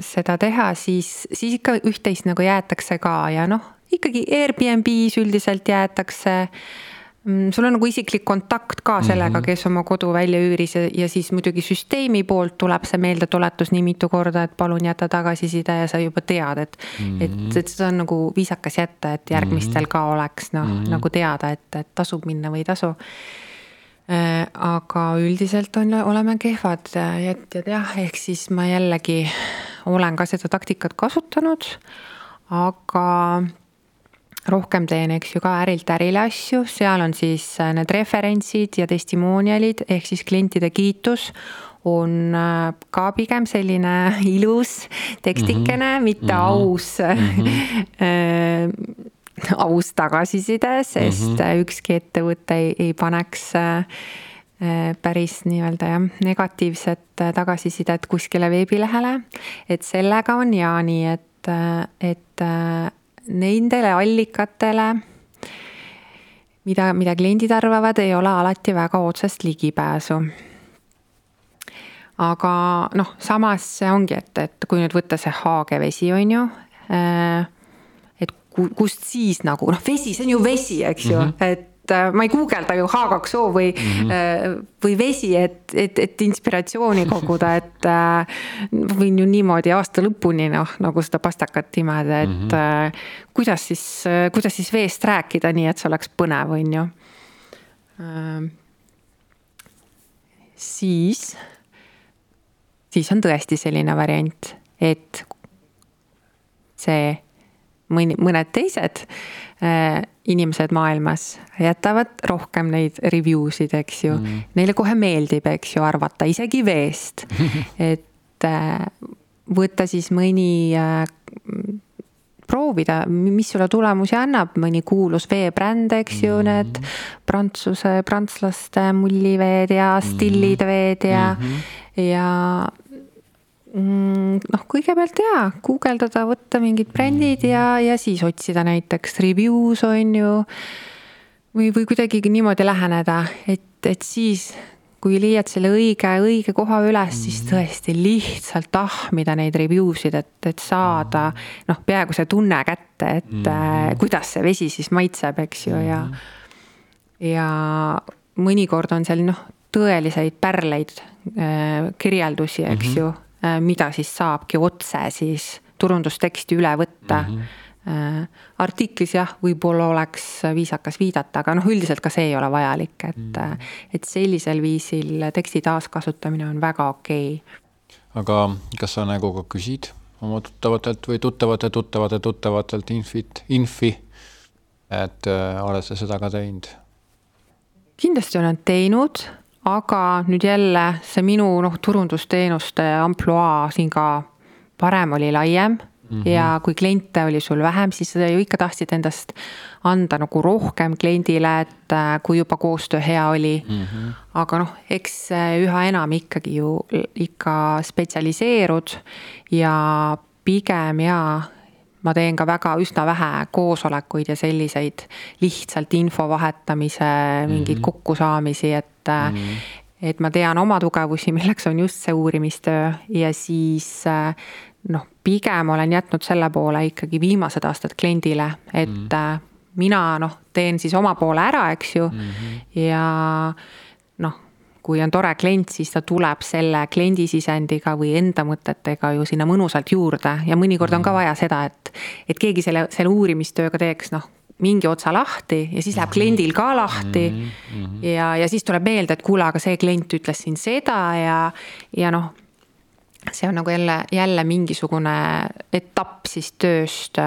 Speaker 2: seda teha, siis, siis ikka üht-teist nagu jäetakse ka ja noh, ikkagi Airbnb-s üldiselt jäetakse Mm, sul on nagu isiklik kontakt ka sellega, mhm. kes oma kodu välja üüris ja, ja siis muidugi süsteemi poolt tuleb see meeldetuletus nii mitu korda, et palun jäta tagasiside ja sa juba tead, et mm. -hmm. et, et seda on nagu viisakas jätta, et järgmistel mhm. ka oleks noh mm -hmm., nagu teada, et, et tasub minna või ei tasu äh,. aga üldiselt on, oleme kehvad jätjad jah, ehk siis ma jällegi olen ka seda taktikat kasutanud, aga rohkem teen, eks ju, ka ärilt ärile asju, seal on siis äh, need referentsid ja testimonial'id ehk siis klientide kiitus on äh, ka pigem selline ilus tekstikene mm, -hmm. mitte mm -hmm. aus mm -hmm. aus tagasiside, sest mm -hmm. ükski ettevõte ei, ei paneks päris nii-öelda jah, negatiivset tagasisidet kuskile veebilehele. et sellega on ja nii, et, et nendele allikatele, mida, mida kliendid arvavad, ei ole alati väga otsest ligipääsu. aga noh, samas see ongi, et, et kui nüüd võtta see haagevesi, on ju äh, et kust siis nagu noh, vesi, see on ju vesi, eks ju mm, -hmm. et äh, ma ei guugelda ju H2O või mm, -hmm. või vesi, et, et, et inspiratsiooni koguda, et võin ju niimoodi aasta lõpuni noh, nagu seda pastakat imeda, et mm -hmm. kuidas siis, kuidas siis veest rääkida, nii et see oleks põnev, on ju. siis siis on tõesti selline variant, et see mõni, mõned teised äh, inimesed maailmas jätavad rohkem neid review sid, eks ju. Mm.. Neile kohe meeldib, eks ju, arvata isegi veest. Et äh, võtta siis mõni äh, proovida, mis sulle tulemusi annab, mõni kuulus veebränd, eks ju, need prantsuse, prantslaste mulliveed ja stillid veed ja mm, -hmm. ja noh, kõigepealt jaa, guugeldada, võtta mingid brändid ja, ja siis otsida näiteks reviews on ju. või, või kuidagi niimoodi läheneda, et, et siis kui leiad selle õige, õige koha üles, siis mhm. tõesti lihtsalt ahmida neid review sid, et, et saada noh, peaaegu see tunne kätte, et mm -hmm. kuidas see vesi siis maitseb, eks ju, ja. Mhm. ja mõnikord on seal noh, tõeliseid pärleid äh,, kirjeldusi, eks mm -hmm. ju, mida siis saabki otse siis turundusteksti üle võtta mm. -hmm Äh, artiklis jah, võib-olla oleks viisakas viidata, aga noh, üldiselt ka see ei ole vajalik, et mm., et sellisel viisil teksti taaskasutamine on väga okei okay..
Speaker 1: aga kas sa nagu ka küsid oma tuttavatelt või tuttavate tuttavate tuttavatelt infit, infi, et äh, oled sa seda ka teinud? kindlasti
Speaker 2: olen teinud, aga nüüd jälle see minu noh, turundusteenuste ampluaa siin ka varem oli laiem Mm -hmm. ja kui kliente oli sul vähem, siis sa ju ikka tahtsid endast anda nagu rohkem kliendile, et äh, kui juba koostöö hea oli mm. -hmm. aga noh, eks üha enam ikkagi ju ikka spetsialiseerud ja pigem jaa, ma teen ka väga üsna vähe koosolekuid ja selliseid lihtsalt info vahetamise mingeid mm -hmm. kokkusaamisi, et mm. -hmm et ma tean oma tugevusi, milleks on just see uurimistöö ja siis äh, noh, pigem olen jätnud selle poole ikkagi viimased aastad kliendile, et mm. mina noh, teen siis oma poole ära, eks ju mm. -hmm. ja noh, kui on tore klient, siis ta tuleb selle kliendi sisendiga või enda mõtetega ju sinna mõnusalt juurde ja mõnikord on ka vaja seda, et, et keegi selle, selle uurimistööga teeks noh, mingi otsa lahti ja siis läheb kliendil ka lahti mm. -hmm. ja, ja siis tuleb meelde, et kuule, aga see klient ütles siin seda ja, ja noh see on nagu jälle, jälle mingisugune etapp siis tööst,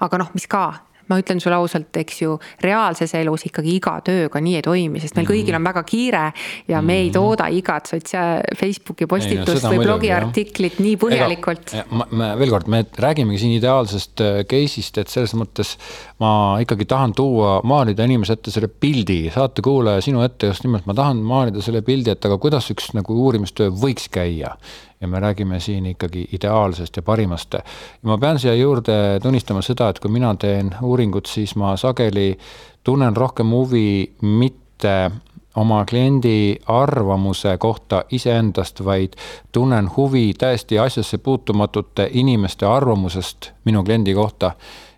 Speaker 2: aga noh, mis ka ma ütlen sulle ausalt, eks ju, reaalses elus ikkagi iga tööga nii ei toimi, sest meil kõigil on väga kiire ja me ei mhm. tooda igat sotsiaal, Facebooki postitust ei, no, või blogiartiklit nii põhjalikult.
Speaker 1: ma, ma veel kord, me räägimegi siin ideaalsest äh, case'ist, et selles mõttes ma ikkagi tahan tuua, maalida inimese ette selle pildi, saatekuulaja sinu ette just nimelt, ma tahan maalida selle pildi, et aga kuidas üks nagu uurimistöö võiks käia ja me räägime siin ikkagi ideaalsest ja parimast. ma pean siia juurde tunnistama seda, et kui mina teen uuringut, siis ma sageli tunnen rohkem huvi mitte oma kliendi arvamuse kohta iseendast, vaid tunnen huvi täiesti asjasse puutumatute inimeste arvamusest minu kliendi kohta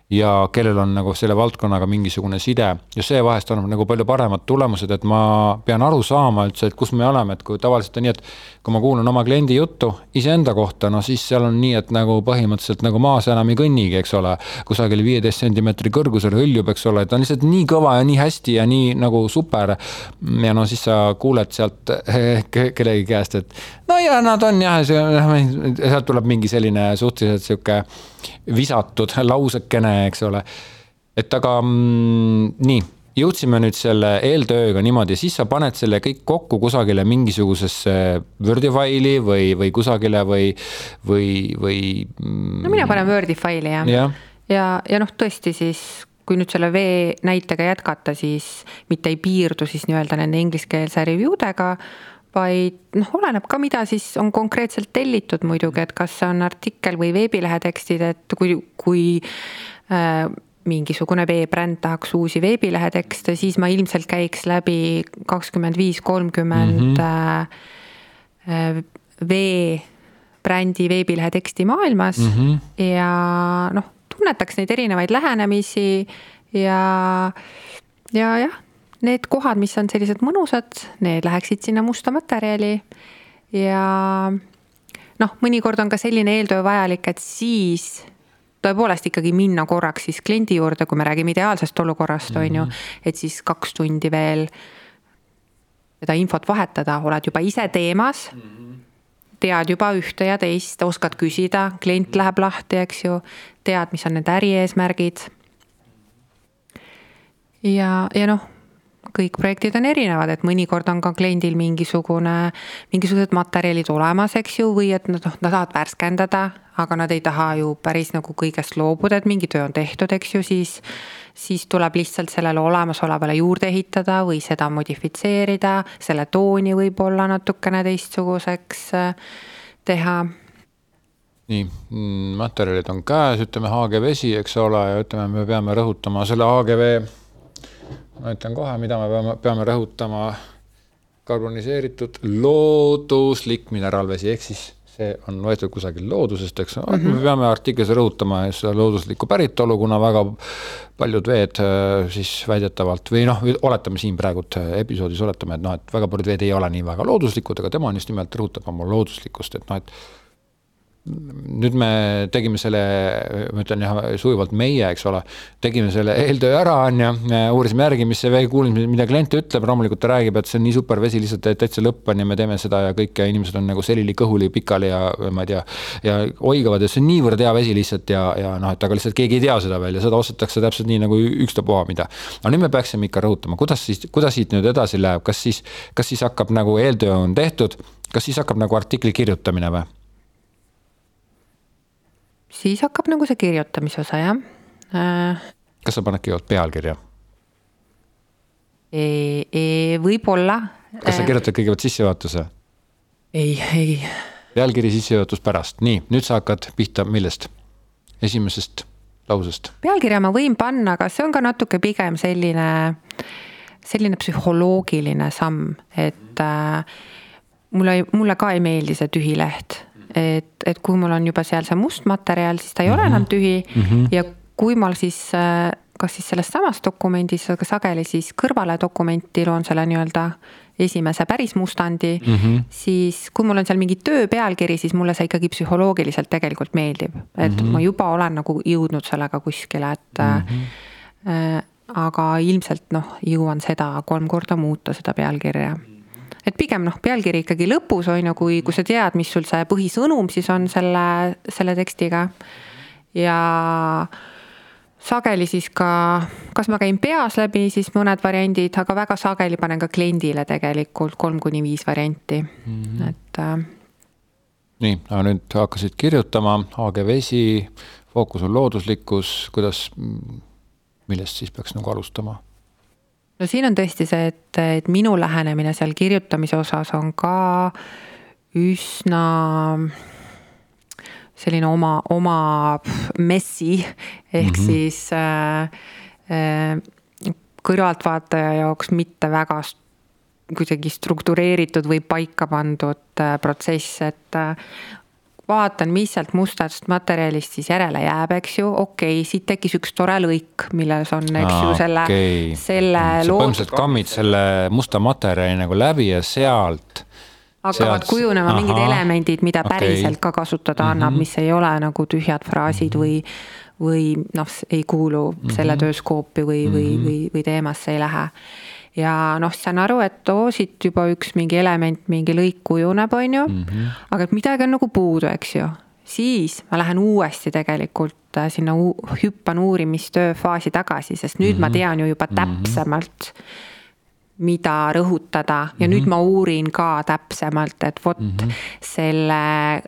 Speaker 1: ja kellel on nagu selle valdkonnaga mingisugune side ja see vahest annab nagu palju paremad tulemused, et ma pean aru saama üldse, et kus me oleme, et kui tavaliselt on nii, et kui ma kuulan oma kliendi juttu iseenda kohta, no siis seal on nii, et nagu põhimõtteliselt nagu maas enam ei kõnnigi, eks ole. kusagil viieteist sentimeetri kõrgusel hõljub, eks ole, ta on lihtsalt nii kõva ja nii hästi ja nii nagu super. ja no siis sa kuuled sealt kellegi käest, et no ja nad on jah, sealt tuleb mingi selline suhteliselt sihuke visatud lausekene, eks ole. et aga mm, nii, jõudsime nüüd selle eeltööga niimoodi, siis sa paned selle kõik kokku kusagile mingisugusesse Wordi faili või, või kusagile või, või, või
Speaker 2: mm.... no mina panen Wordi faili jah ja., ja, ja noh, tõesti siis kui nüüd selle vee näitega jätkata, siis mitte ei piirdu siis nii-öelda nende ingliskeelse review dega vaid noh, oleneb ka, mida siis on konkreetselt tellitud muidugi, et kas see on artikkel või veebilehe tekstid, et kui, kui äh, mingisugune veebränd tahaks uusi veebilehe tekste, siis ma ilmselt käiks läbi kakskümmend viis, kolmkümmend mhm. äh, äh, vee brändi veebilehe teksti maailmas mm -hmm. ja noh, tunnetaks neid erinevaid lähenemisi ja, ja jah, need kohad, mis on sellised mõnusad, need läheksid sinna musta materjali ja noh, mõnikord on ka selline eeltöö vajalik, et siis tõepoolest ikkagi minna korraks siis kliendi juurde, kui me räägime ideaalsest olukorrast, on ju, mhm. et siis kaks tundi veel seda infot vahetada, oled juba ise teemas mm. -hmm tead juba ühte ja teist, oskad küsida, klient läheb lahti, eks ju, tead, mis on nende ärieesmärgid. ja, ja noh, kõik projektid on erinevad, et mõnikord on ka kliendil mingisugune, mingisugused materjalid olemas, eks ju, või et nad noh, nad tahavad värskendada, aga nad ei taha ju päris nagu kõigest loobuda, et mingi töö on tehtud, eks ju, siis siis tuleb lihtsalt sellele olemasolevale juurde ehitada või seda modifitseerida, selle tooni võib-olla natukene teistsuguseks äh, teha.
Speaker 1: nii, mm, materjalid on käes, ütleme haage vesi, eks ole, ja ütleme, me peame rõhutama selle AGV. Ma ütlen kohe, mida me peame, peame rõhutama. karboniseeritud looduslik mineraalvesi ehk siis see on võetud kusagil loodusest, eks mm, -hmm. me peame artiklis rõhutama seda looduslikku päritolu, kuna väga paljud veed äh, siis väidetavalt või noh, oletame siin praegult äh, episoodis oletame, et noh, et väga paljud veed ei ole nii väga looduslikud, aga tema on just nimelt rõhutab oma looduslikkust, et noh, et nüüd me tegime selle, ma ütlen jah, sujuvalt meie, eks ole, tegime selle eeltöö ära, on ju, uurisime järgi, mis see vee, kuulasime, mida klient ütleb, loomulikult ta räägib, et see on nii super vesi, lihtsalt täitsa lõpp on ja me teeme seda ja kõik ja inimesed on nagu selili kõhuli pikali ja ma ei tea. ja oigavad ja see on niivõrd hea vesi lihtsalt ja, ja noh, et aga lihtsalt keegi ei tea seda veel ja seda ostetakse täpselt nii nagu ükstapuha mida. aga nüüd me peaksime ikka rõhutama, kuidas siis, kuidas siit nüüd edasi läheb, kas siis, kas siis hakkab nagu eeltöö on tehtud, kas siis hakkab nagu artikli kirjutamine või?
Speaker 2: Siis hakkab nagu see kirjutamise osa, jah äh,.
Speaker 1: kas sa paned kõigepealt pealkirja
Speaker 2: e? E, võib-olla.
Speaker 1: kas sa äh. kirjutad kõigepealt sissejuhatuse?
Speaker 2: ei, ei.
Speaker 1: pealkiri, sissejuhatus pärast, nii, nüüd sa hakkad pihta, millest? esimesest lausest?
Speaker 2: pealkirja ma võin panna, aga see on ka natuke pigem selline, selline psühholoogiline samm, et äh, mulle, mulle ka ei meeldi see tühi leht et, et kui mul on juba seal see must materjal, siis ta ei mm -hmm. ole enam tühi mm -hmm. ja kui ma siis äh, kas siis selles samas dokumendis, aga sageli siis kõrvale dokumenti loon selle nii-öelda esimese päris mustandi mm, -hmm. siis kui mul on seal mingi töö pealkiri, siis mulle see ikkagi psühholoogiliselt tegelikult meeldib. et mm -hmm. ma juba olen nagu jõudnud sellega kuskile, et mm. -hmm. äh, aga ilmselt noh, jõuan seda kolm korda muuta, seda pealkirja et pigem noh, pealkiri ikkagi lõpus on ju, kui, kui sa tead, mis sul see põhisõnum siis on selle, selle tekstiga. ja sageli siis ka, kas ma käin peas läbi siis mõned variandid, aga väga sageli panen ka kliendile tegelikult kolm kuni viis varianti mm, -hmm. et äh....
Speaker 1: nii, aga nüüd hakkasid kirjutama, haage vesi, fookus on looduslikkus, kuidas, millest siis peaks nagu alustama?
Speaker 2: No siin on tõesti see, et, et minu lähenemine seal kirjutamise osas on ka üsna selline oma, oma messi ehk mm -hmm. siis äh, äh, kõrvaltvaataja jaoks mitte väga kuidagi struktureeritud või paika pandud äh, protsess, et äh, vaatan, mis sealt mustast materjalist siis järele jääb, eks ju, okei okay,, siit tekkis üks tore lõik, milles on, eks ju, selle okay., selle.
Speaker 1: põhimõtteliselt kammid selle musta materjali nagu läbi ja sealt
Speaker 2: hakkavad sealt... kujunema Aha. mingid elemendid, mida okay. päriselt ka kasutada mm -hmm. annab, mis ei ole nagu tühjad fraasid mm -hmm. või, või noh, ei kuulu mm -hmm. selle töö skoopi või mm, -hmm. või, või, või teemasse ei lähe ja noh, saan aru, et oo, siit juba üks mingi element, mingi lõik kujuneb, on ju mm. -hmm. aga et midagi on nagu puudu, eks ju. siis ma lähen uuesti tegelikult äh, sinna, hüppan uurimistöö faasi tagasi, sest nüüd mm -hmm. ma mhm. tean ju juba mhm. täpsemalt mm. -hmm mida rõhutada ja mm -hmm. nüüd ma uurin ka täpsemalt, et vot mm -hmm. selle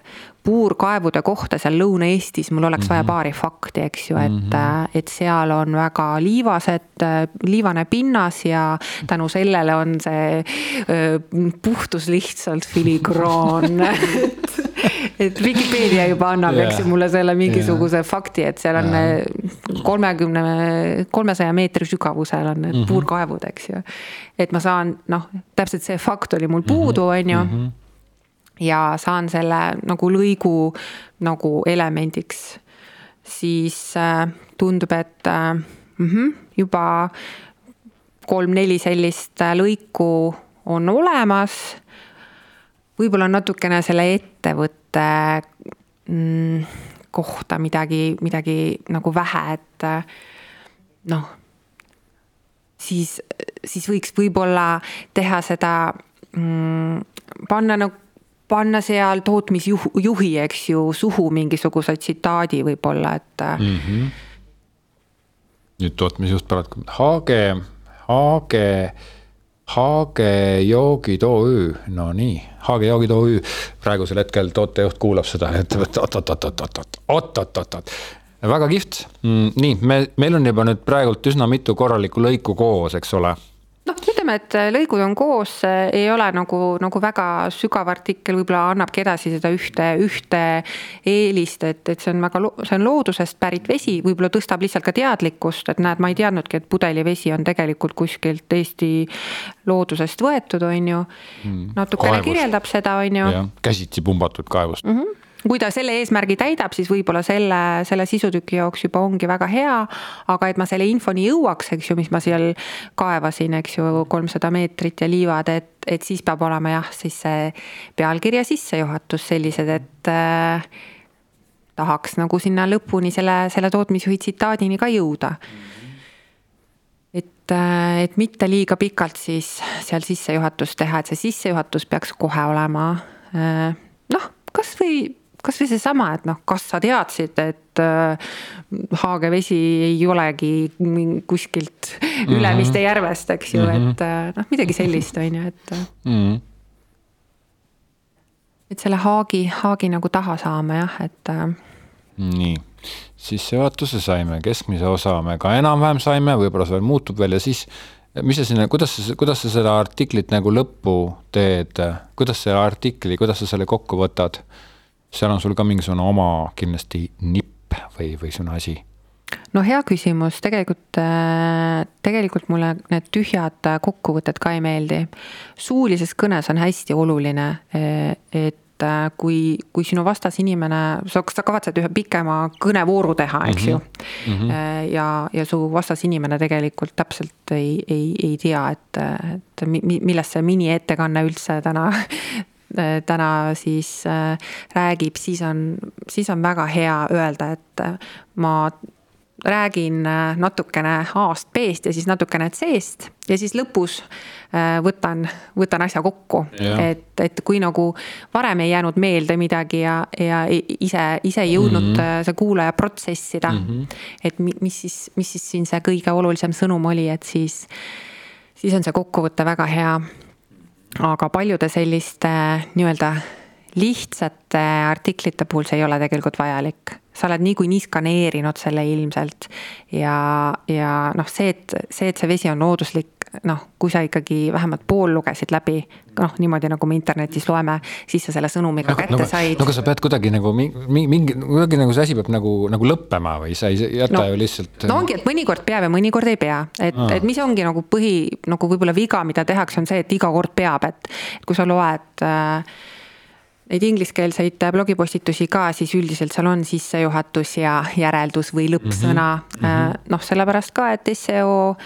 Speaker 2: puurkaevude kohta seal Lõuna-Eestis mul oleks mm -hmm. vaja mhm. paari fakti, eks ju, et mm, -hmm. et seal on väga liivased, liivane pinnas ja tänu sellele on see puhtus lihtsalt filigraan et, et Vikipeedia juba annab yeah., eks ju, mulle selle mingisuguse yeah. fakti, et seal on kolmekümne, kolmesaja meetri sügavusel on need mm -hmm. puurkaevud, eks ju. et ma saan, noh, täpselt see fakt oli mul puudu, mhm. on ju -hmm ja saan selle nagu lõigu nagu elemendiks, siis äh, tundub, et mm -hmm, juba kolm-neli sellist äh, lõiku on olemas. võib-olla on natukene selle ettevõtte mm, kohta midagi, midagi nagu vähe, et noh, siis, siis võiks võib-olla teha seda mm,, panna nagu panna seal tootmisjuhi, eks ju, suhu mingisuguse tsitaadi võib-olla, et mm. -hmm.
Speaker 1: nüüd tootmisjuht paraku, Haage, Haage, Haage joogid OÜ, no nii, Haage joogid OÜ. praegusel hetkel tootejuht kuulab seda, et oot-oot-oot-oot-oot-oot-oot-oot väga kihvt, mm, nii, me, meil on juba nüüd praegult üsna mitu korralikku lõiku koos, eks ole
Speaker 2: et äh, lõigud on koos, äh, ei ole nagu, nagu väga sügav artikkel, võib-olla annabki edasi seda ühte, ühte eelist, et, et see on väga, see on loodusest pärit vesi, võib-olla tõstab lihtsalt ka teadlikkust, et näed, ma ei teadnudki, et pudelivesi on tegelikult kuskilt Eesti loodusest võetud, on ju hmm.. natukene kirjeldab seda, on ju.
Speaker 1: käsitsi pumbatud kaevust mm.
Speaker 2: -hmm kui ta selle eesmärgi täidab, siis võib-olla selle, selle sisutüki jaoks juba ongi väga hea. aga et ma selle infoni jõuaks, eks ju, mis ma seal kaevasin, eks ju, kolmsada meetrit ja liivad, et, et siis peab olema jah, siis see pealkiri ja sissejuhatus sellised, et äh, tahaks nagu sinna lõpuni selle, selle tootmisjuhi tsitaadini ka jõuda et, äh, et mitte liiga pikalt siis seal sissejuhatust teha, et see sissejuhatus peaks kohe olema äh, noh, kasvõi kasvõi seesama, et noh, kas sa teadsid, et äh, Haage vesi ei olegi kuskilt mm -hmm. Ülemiste järvest, eks ju mm, -hmm. et äh, noh, midagi sellist on ju, et mm. -hmm. et selle Haagi, Haagi nagu taha saama jah, et
Speaker 1: nii, sissejuhatuse saime, keskmise osa me ka enam-vähem saime, võib-olla see veel muutub veel ja siis mis sa sinna, kuidas sa, kuidas sa seda artiklit nagu lõppu teed, kuidas selle artikli, kuidas sa selle kokku võtad? Seal on sul ka mingisugune oma kindlasti nipp või, või niisugune asi?
Speaker 2: no hea küsimus, tegelikult, äh, tegelikult mulle need tühjad kokkuvõtted ka ei meeldi. suulises kõnes on hästi oluline, äh, et äh, kui, kui sinu vastas inimene, sa, sa kavatsed ühe pikema kõnevooru teha, eks ju mm. -hmm. ja, ja su vastas inimene tegelikult täpselt ei, ei, ei tea, et, et millest see miniettekanne üldse täna Äh, täna siis äh, räägib, siis on, siis on väga hea öelda, et äh, ma räägin natukene A-st B-st ja siis natukene C-st ja siis lõpus võtan, võtan asja kokku. et, et kui nagu varem ei jäänud meelde midagi ja, ja ise, ise ei jõudnud mm -hmm. see kuulaja protsessida mm. -hmm. et mis siis, mis siis siin see kõige olulisem sõnum oli, et siis, siis on see kokkuvõte väga hea aga paljude selliste nii-öelda lihtsate artiklite puhul see ei ole tegelikult vajalik. sa oled niikuinii skaneerinud selle ilmselt ja, ja noh, see, et see, et see vesi on looduslik, noh, kui sa ikkagi vähemalt pool lugesid läbi, noh, niimoodi nagu me internetis loeme, siis sa selle sõnumi ka kätte
Speaker 1: no,
Speaker 2: said.
Speaker 1: no aga sa pead kuidagi nagu mingi, mingi, kuidagi nagu see asi peab nagu, nagu lõppema või sa ei jäta no, ju lihtsalt.
Speaker 2: no ongi, et mõnikord peab ja mõnikord ei pea, et, et mis ongi nagu põhi, nagu võib-olla viga, mida tehakse, on see, et iga kord peab, et kui sa loed äh, neid ingliskeelseid blogipostitusi ka, siis üldiselt seal on sissejuhatus ja järeldus või lõppsõna mm -hmm.. noh, sellepärast ka, et seo,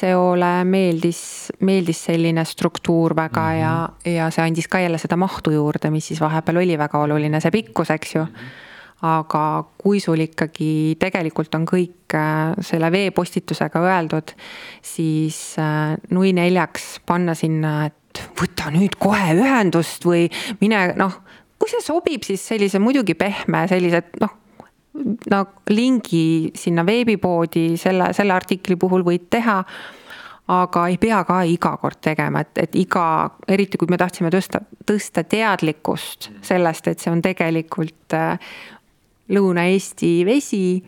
Speaker 2: seole meeldis, meeldis selline struktuur väga mm -hmm. ja, ja see andis ka jälle seda mahtu juurde, mis siis vahepeal oli väga oluline, see pikkus, eks ju mm. -hmm aga kui sul ikkagi tegelikult on kõik äh, selle veepostitusega öeldud, siis nui neljaks panna sinna, et et võta nüüd kohe ühendust või mine noh, kui see sobib, siis sellise muidugi pehme, sellised noh, no lingi sinna veebipoodi selle, selle artikli puhul võid teha aga ei pea ka iga kord tegema, et, et iga, eriti kui me tahtsime tõsta, tõsta teadlikkust sellest, et see on tegelikult äh, Lõuna-Eesti vesi,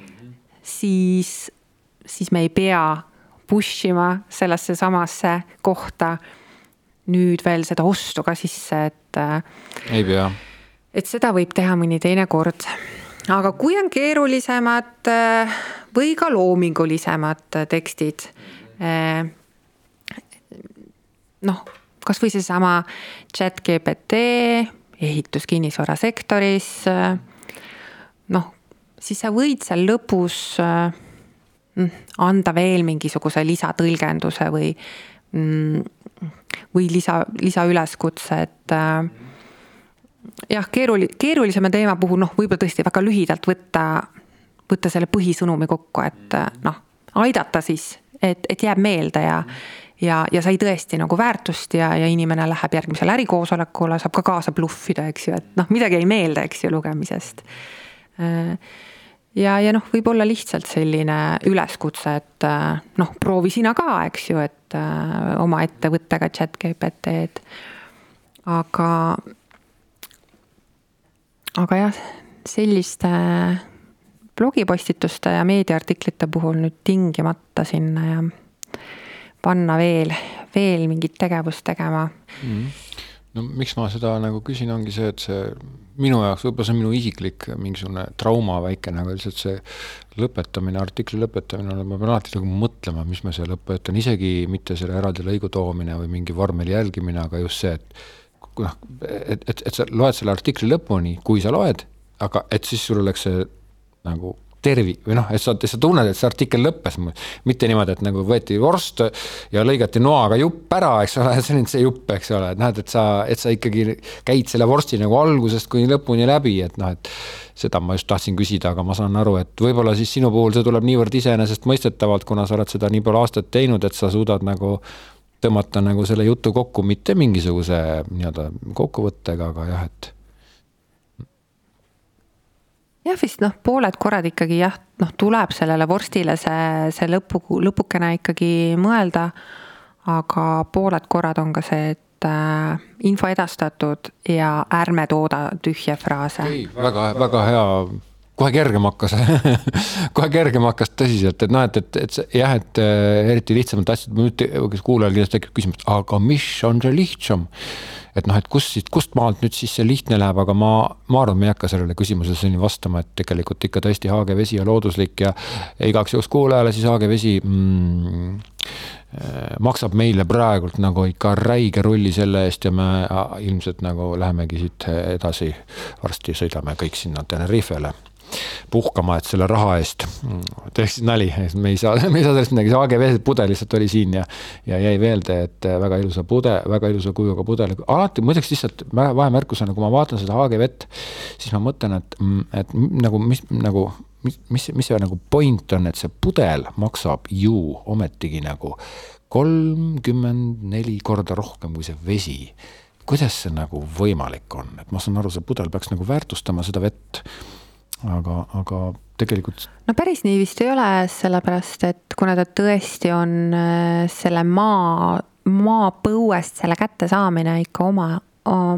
Speaker 2: siis, siis me ei pea push ima sellesse samasse kohta nüüd veel seda ostu ka sisse, et. Äh,
Speaker 1: ei pea.
Speaker 2: et seda võib teha mõni teine kord. Aga kui on keerulisemad äh, või ka loomingulisemad tekstid. Äh, noh, kasvõi seesama chat GPT, ehitus-kinnisvarasektoris. noh, siis sa võid seal lõpus mm, anda veel mingisuguse lisatõlgenduse või, mm, või lisa, lisaüleskutse, et jah, keeruli-, keerulisema teema puhul noh, võib-olla tõesti väga lühidalt võtta, võtta selle põhisõnumi kokku, et noh, aidata siis, et, et jääb meelde ja ja, ja sai tõesti nagu väärtust ja, ja inimene läheb järgmisele ärikoosolekule, saab ka kaasa bluffida, eks ju, et noh, midagi jäi meelde, eks ju, lugemisest. ja, ja noh, võib-olla lihtsalt selline üleskutse, et noh, proovi sina ka, eks ju, et oma ettevõttega chat GPT-d. aga aga jah, selliste blogipostituste ja meediaartiklite puhul nüüd tingimata sinna ja panna veel, veel mingit tegevust tegema mm.
Speaker 1: -hmm. no miks ma seda nagu küsin, ongi see, et see minu jaoks, võib-olla see on minu isiklik mingisugune trauma väike nagu lihtsalt see lõpetamine, artikli lõpetamine, ma pean alati nagu mõtlema, mis ma seal lõpetan, isegi mitte selle eraldi lõigu toomine või mingi vormeli jälgimine, aga just see, et noh, et, et, et sa loed selle artikli lõpuni, kui sa loed, aga et siis sul oleks see nagu tervi- või noh, et sa, sa tunned, et see artikkel lõppes, mitte niimoodi, et nagu võeti vorst ja lõigati noaga jupp ära, eks ole, see on nüüd see jupp, eks ole, et näed, et sa, et sa ikkagi käid selle vorsti nagu algusest kuni lõpuni läbi, et noh, et seda ma just tahtsin küsida, aga ma saan aru, et võib-olla siis sinu puhul see tuleb niivõrd iseenesestmõistetavalt, kuna sa oled seda nii palju aastaid teinud, et sa suudad nagu tõmmata nagu selle jutu kokku, mitte mingisuguse nii-öelda kokkuvõttega, aga jah, et.
Speaker 2: jah, vist noh, pooled korrad ikkagi jah, noh, tuleb sellele vorstile see, see lõpu, lõpukene ikkagi mõelda. aga pooled korrad on ka see, et äh, info edastatud ja ärme tooda tühje fraase.
Speaker 1: väga, väga hea kohe kergem hakkas kohe kergem hakkas tõsiselt, et noh, et, et, et jah, et äh, eriti lihtsamad asjad, nüüd kuulajal kindlasti tekib küsimus, aga mis on see lihtsam? et noh, et kust siit, kust maalt nüüd siis see lihtne läheb, aga ma, ma arvan, me ei hakka sellele küsimusele vastama, et tegelikult ikka tõesti haage vesi on looduslik ja igaks juhuks kuulajale siis haage vesi mm, äh, maksab meile praegult nagu ikka räige rulli selle eest ja me ilmselt nagu lähemegi siit edasi. varsti sõidame kõik sinna Tenerifele puhkama, et selle raha eest. teeksid nali, me ei saa, me ei saa sellest midagi, see AGV pudel lihtsalt oli siin ja, ja jäi meelde, et väga ilusa pude, väga ilusa kujuga pudel, alati muideks lihtsalt vahemärkusena, kui ma vaatan seda AGV-t, siis ma mõtlen, et, et nagu mis nagu mis, mis, mis see nagu point on, et see pudel maksab ju ometigi nagu kolmkümmend neli korda rohkem kui see vesi. kuidas see nagu võimalik on, et ma saan aru, see pudel peaks nagu väärtustama seda vett aga, aga tegelikult.
Speaker 2: no päris nii vist ei ole, sellepärast et kuna ta tõesti on äh, selle maa, maapõuest selle kättesaamine ikka oma,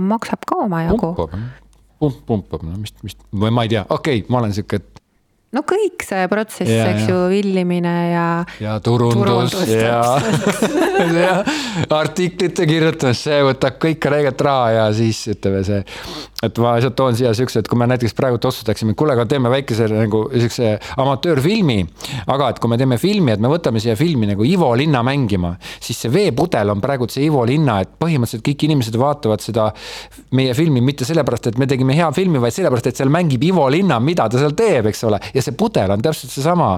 Speaker 2: maksab ka omajagu.
Speaker 1: pumpab, pump, pumpab, no mis, mis, või ma ei tea, okei okay,, ma olen sihuke, et
Speaker 2: no kõik see protsess, eks ju, villimine ja.
Speaker 1: ja turundus, turundus ja, ja artiklite kirjutamine, see võtab kõik räiget raha ja siis ütleme see. et ma lihtsalt toon siia siukse, et kui me näiteks praegu otsustaksime, kuule, aga teeme väikese nagu siukse amatöörfilmi. aga et kui me teeme filmi, et me võtame siia filmi nagu Ivo Linna mängima, siis see veepudel on praegu see Ivo Linna, et põhimõtteliselt kõik inimesed vaatavad seda meie filmi mitte sellepärast, et me tegime hea filmi, vaid sellepärast, et seal mängib Ivo Linna, mida ta seal teeb, eks ole. ja see pudel on täpselt seesama.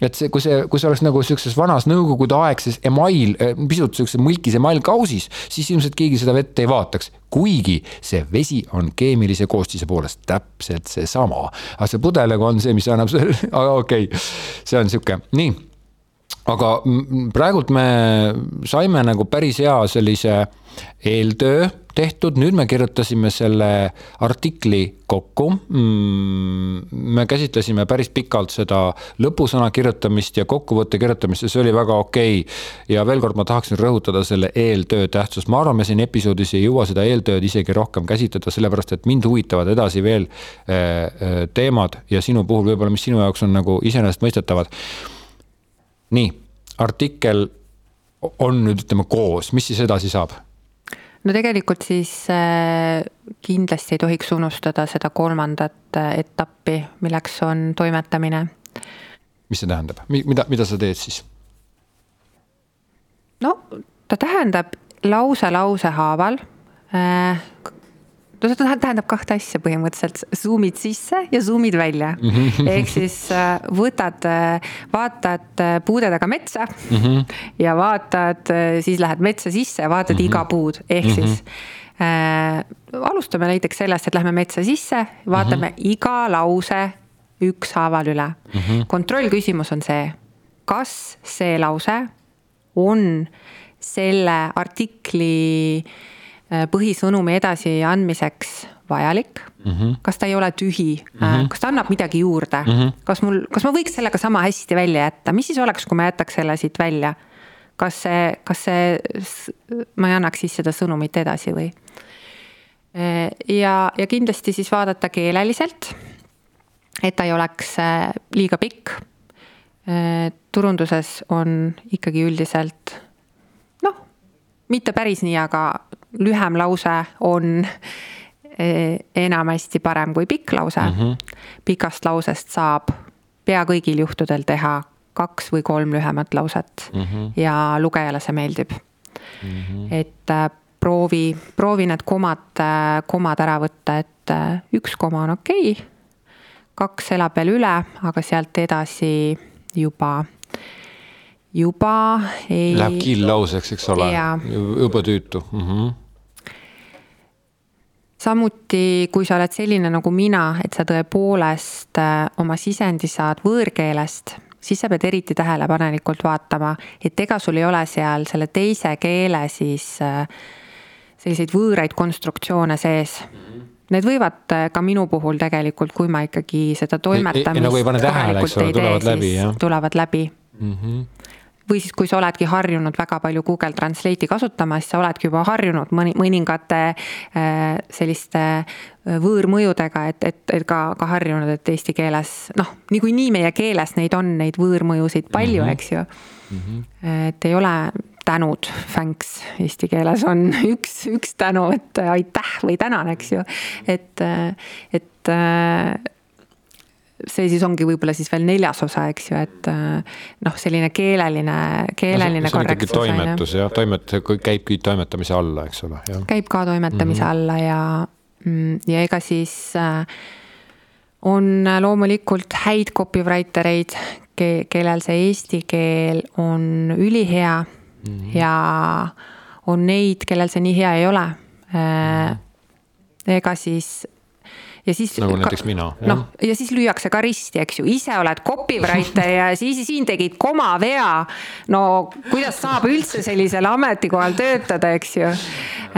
Speaker 1: et see, kui see, kui see oleks nagu sihukeses vanas nõukogudeaegses email, eh, pisut sihukese mõlkis emailkausis, siis ilmselt keegi seda vett ei vaataks kuigi see vesi on keemilise koostise poolest täpselt seesama. aga see pudel nagu on see, mis annab selle, okei okay., see on sihuke, nii. aga praegult me saime nagu päris hea sellise eeltöö tehtud, nüüd me kirjutasime selle artikli kokku. Mm, me käsitlesime päris pikalt seda lõpusõna kirjutamist ja kokkuvõtte kirjutamist ja see oli väga okei okay.. ja veel kord ma tahaksin rõhutada selle eeltöö tähtsust, ma arvan, me siin episoodis ei jõua seda eeltööd isegi rohkem käsitleda, sellepärast et mind huvitavad edasi veel äh, äh, teemad ja sinu puhul võib-olla, mis sinu jaoks on nagu iseenesestmõistetavad. nii, artikkel on nüüd ütleme koos, mis siis edasi saab?
Speaker 2: No tegelikult siis äh, kindlasti ei tohiks unustada seda kolmandat äh, etappi, milleks on toimetamine.
Speaker 1: mis see tähendab, mida, mida sa teed siis?
Speaker 2: no ta tähendab lause lause haaval äh, no see tähendab kahte asja põhimõtteliselt, zoom'id sisse ja zoom'id välja. -hmm. ehk siis äh, võtad, äh, vaatad äh, puude taga metsa mm -hmm. ja vaatad, siis lähed metsa sisse ja vaatad mm -hmm. iga puud, ehk mm -hmm. siis äh, alustame näiteks sellest, et lähme metsa sisse, vaatame mm -hmm. iga lause ükshaaval üle mm. -hmm. kontrollküsimus on see, kas see lause on selle artikli Äh, põhisõnumi edasiandmiseks vajalik mm. -hmm. kas ta ei ole tühi mm, -hmm. kas ta annab midagi juurde mm, -hmm. kas mul, kas ma võiks sellega sama hästi välja jätta, mis siis oleks, kui ma jätaks selle siit välja? kas see, kas see, ma ei annaks siis seda sõnumit edasi või? Äh, ja, ja kindlasti siis vaadata keeleliselt, et ta ei oleks liiga pikk. turunduses on ikkagi üldiselt noh, mitte päris nii, aga lühem lause on eh, enamasti parem kui pikk lause mm. -hmm. pikast lausest saab pea kõigil juhtudel teha kaks või kolm lühemat lauset mm -hmm. ja lugejale see meeldib mm. -hmm. et äh, proovi, proovi need komad, äh, komad ära võtta, et äh, üks koma on okei okay,, kaks elab veel üle, aga sealt edasi juba juba ei.
Speaker 1: Läheb kiillauseks, eks ole, jube tüütu mm. -hmm.
Speaker 2: Samuti, kui sa oled selline nagu mina, et sa tõepoolest äh, oma sisendi saad võõrkeelest, siis sa pead eriti tähelepanelikult vaatama, et ega sul ei ole seal selle teise keele siis äh, selliseid võõraid konstruktsioone sees Need võivad äh, ka minu puhul tegelikult, kui ma ikkagi seda toimetamist.
Speaker 1: nagu ei pane tähele, eks ole, tulevad läbi, jah.
Speaker 2: tulevad läbi mm. -hmm või siis, kui sa oledki harjunud väga palju Google Translate'i kasutama, siis sa oledki juba harjunud mõni, mõningate äh, selliste äh, võõrmõjudega, et, et, et ka, ka harjunud, et eesti keeles noh, niikuinii meie keeles neid on, neid võõrmõjusid palju mm, -hmm. eks ju mm. -hmm. et ei ole tänud, thanks eesti keeles on üks, üks tänu, et aitäh või tänan, eks ju. et, et see siis ongi võib-olla siis veel neljas osa, eks ju, et äh, noh, selline keeleline, keeleline no, korrektsus.
Speaker 1: toimetus jah, toimet-, käibki toimetamise alla, eks ole.
Speaker 2: käib ka toimetamise mm -hmm. alla ja, mm, ja ega siis äh, on loomulikult häid copywriter eid, kellel see eesti keel on ülihea mm -hmm. ja on neid, kellel see nii hea ei ole. Äh, ega siis
Speaker 1: ja siis. nagu näiteks mina.
Speaker 2: noh, ja siis lüüakse ka risti, eks ju, ise oled copywriter ja siis siin tegid komavea. no kuidas saab üldse sellisel ametikohal töötada, eks ju.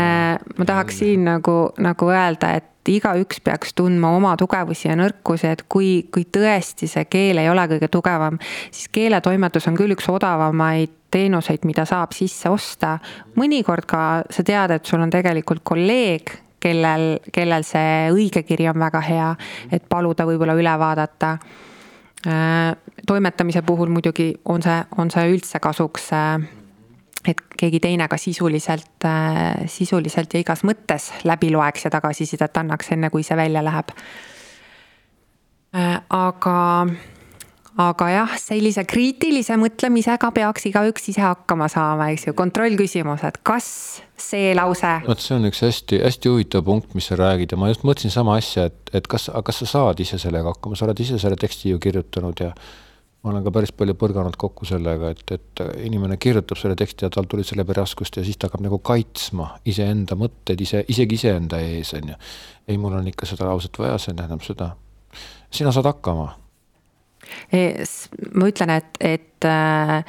Speaker 2: Äh, ma tahaks siin nagu, nagu öelda, et igaüks peaks tundma oma tugevusi ja nõrkusi, et kui, kui tõesti see keel ei ole kõige tugevam, siis keeletoimetus on küll üks odavamaid teenuseid, mida saab sisse osta. mõnikord ka sa tead, et sul on tegelikult kolleeg, kellel, kellel see õigekiri on väga hea, et paluda võib-olla üle vaadata. Äh, toimetamise puhul muidugi on see, on see üldse kasuks, äh, et keegi teine ka sisuliselt, äh, sisuliselt ja igas mõttes läbi loeks ja tagasisidet annaks, enne kui see välja läheb. aga aga jah, sellise kriitilise mõtlemisega peaks igaüks ise hakkama saama, eks ju, kontrollküsimus, et kas see lause.
Speaker 1: vot see on üks hästi-hästi huvitav punkt, mis sa räägid ja ma just mõtlesin sama asja, et, et kas, kas sa saad ise sellega hakkama, sa oled ise selle teksti ju kirjutanud ja ma olen ka päris palju põrganud kokku sellega, et, et inimene kirjutab selle teksti ja tal tuli selle läbi raskust ja siis ta hakkab nagu kaitsma iseenda mõtteid ise, isegi iseenda ees, on ju. ei, mul on ikka seda lauset vaja, see tähendab seda. sina saad hakkama
Speaker 2: ma ütlen, et, et äh,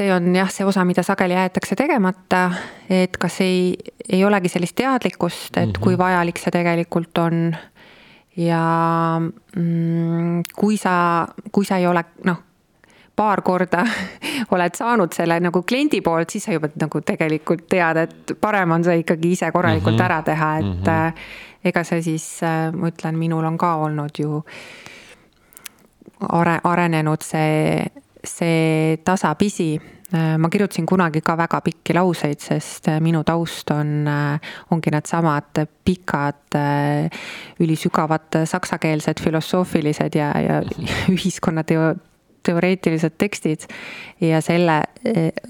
Speaker 2: see on jah, see osa, mida sageli jäetakse tegemata, et kas ei, ei olegi sellist teadlikkust, et mm -hmm. kui vajalik see tegelikult on. ja mm, kui sa, kui sa ei ole noh, paar korda oled saanud selle nagu kliendi poolt, siis sa juba nagu tegelikult tead, et parem on see ikkagi ise korralikult mm -hmm. ära teha, et mm -hmm. ega see siis, äh, ma ütlen, minul on ka olnud ju are-, arenenud see, see tasapisi. Ma kirjutasin kunagi ka väga pikki lauseid, sest minu taust on, ongi needsamad pikad, ülisügavad saksakeelsed filosoofilised ja, ja ühiskonnateo-, teoreetilised tekstid. Ja selle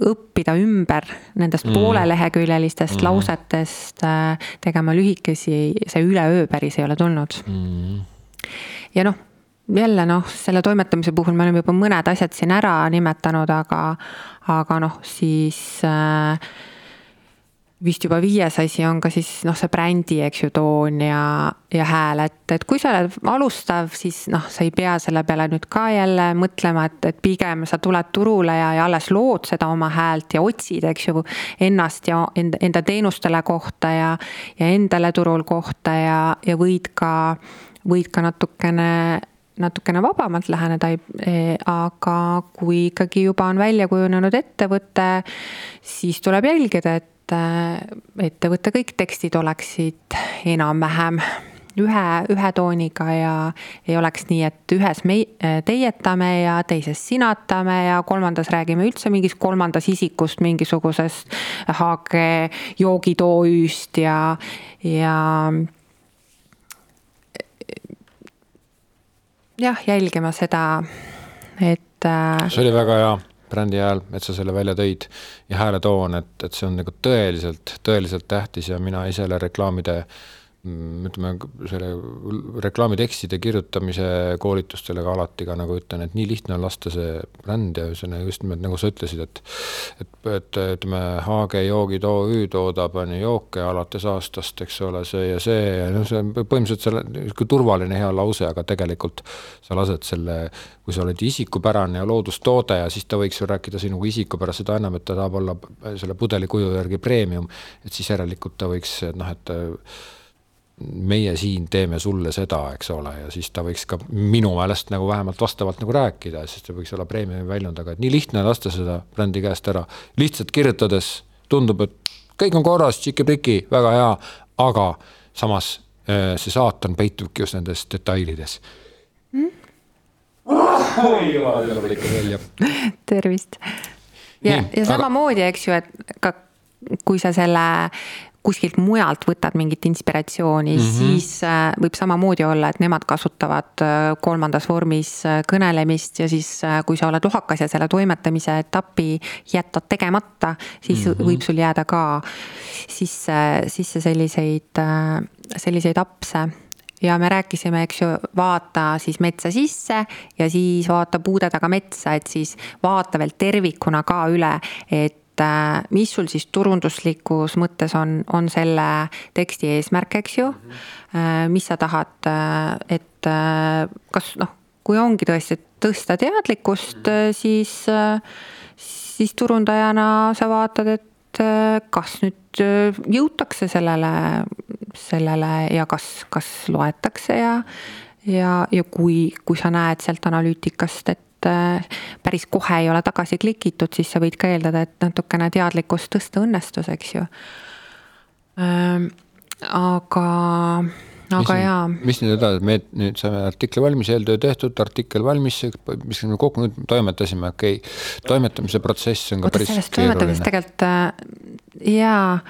Speaker 2: õppida ümber nendest mm. pooleleheküljelistest mm. lausetest tegema lühikesi, see üleöö päris ei ole tulnud. Mm.. ja noh, jälle noh, selle toimetamise puhul me oleme juba mõned asjad siin ära nimetanud, aga, aga noh, siis äh, vist juba viies asi on ka siis noh, see brändi, eks ju, toon ja, ja hääl, et, et kui sa oled alustav, siis noh, sa ei pea selle peale nüüd ka jälle mõtlema, et, et pigem sa tuled turule ja, ja alles lood seda oma häält ja otsid, eks ju, ennast ja enda, enda teenustele kohta ja, ja endale turul kohta ja, ja võid ka, võid ka natukene natukene vabamalt läheneda, aga kui ikkagi juba on välja kujunenud ettevõte, siis tuleb jälgida, et et ettevõtte kõik tekstid oleksid enam-vähem ühe, ühe tooniga ja ei oleks nii, et ühes me teietame ja teises sinatame ja kolmandas räägime üldse mingist kolmandas isikust mingisugusest haage joogitoojust ja, ja jah, jälgima seda, et.
Speaker 1: see oli väga hea brändi hääl, et sa selle välja tõid ja hääletoon, et, et see on nagu tõeliselt, tõeliselt tähtis ja mina ise reklaamide äh, ütleme, selle reklaamitekstide kirjutamise koolitustele ka alati ka nagu ütlen, et nii lihtne on lasta see bränd ja on just nimelt nagu sa ütlesid, et et, et ütleme, Haage joogid OÜ toodab, on ju, jooke alates aastast, eks ole, see ja see ja noh, see on põhimõtteliselt selle niisugune turvaline hea lause, aga tegelikult sa lased selle, kui sa oled isikupärane ja loodustoode ja siis ta võiks ju rääkida sinuga isikupärast, seda enam, et ta tahab olla selle pudeli kuju järgi premium, et siis järelikult ta võiks noh, et meie siin teeme sulle seda, eks ole, ja siis ta võiks ka minu meelest nagu vähemalt vastavalt nagu rääkida, sest see võiks olla preemiumi väljund, aga et nii lihtne lasta seda brändi käest ära. lihtsalt kirjutades tundub, et kõik on korras, tšiki-priki, väga hea, aga samas äh, see saatan peitubki just nendes detailides mm..
Speaker 2: tervist. ja, ja samamoodi, eks ju, et ka kui sa selle kuskilt mujalt võtad mingit inspiratsiooni mm, -hmm. siis äh, võib samamoodi olla, et nemad kasutavad äh, kolmandas vormis äh, kõnelemist ja siis, kui sa oled lohakas ja selle toimetamise etapi jätad tegemata, siis mm -hmm. võib sul jääda ka sisse, sisse selliseid, selliseid apse ja me rääkisime, eks ju, vaata siis metsa sisse ja siis vaata puude taga metsa, et siis vaata veel tervikuna ka üle, et et äh, mis sul siis turunduslikus mõttes on, on selle teksti eesmärk, eks ju. Äh, mis sa tahad, äh, et kas noh, kui ongi tõesti tõsta teadlikkust, siis, siis turundajana sa vaatad, et kas nüüd jõutakse sellele, sellele ja kas, kas loetakse ja, ja, ja kui, kui sa näed sealt analüütikast, et et päris kohe ei ole tagasi klikitud, siis sa võid ka eeldada, et natukene teadlikkust tõsta õnnestus, eks ju. Ähm, aga, aga
Speaker 1: mis,
Speaker 2: jaa.
Speaker 1: mis nüüd edasi, me nüüd saime artikli valmis, eeltöö tehtud, artikkel valmis, mis me kokku nüüd toimetasime, okei okay., toimetamise protsess on ka
Speaker 2: Oota, päris keeruline. tegelikult äh, jaa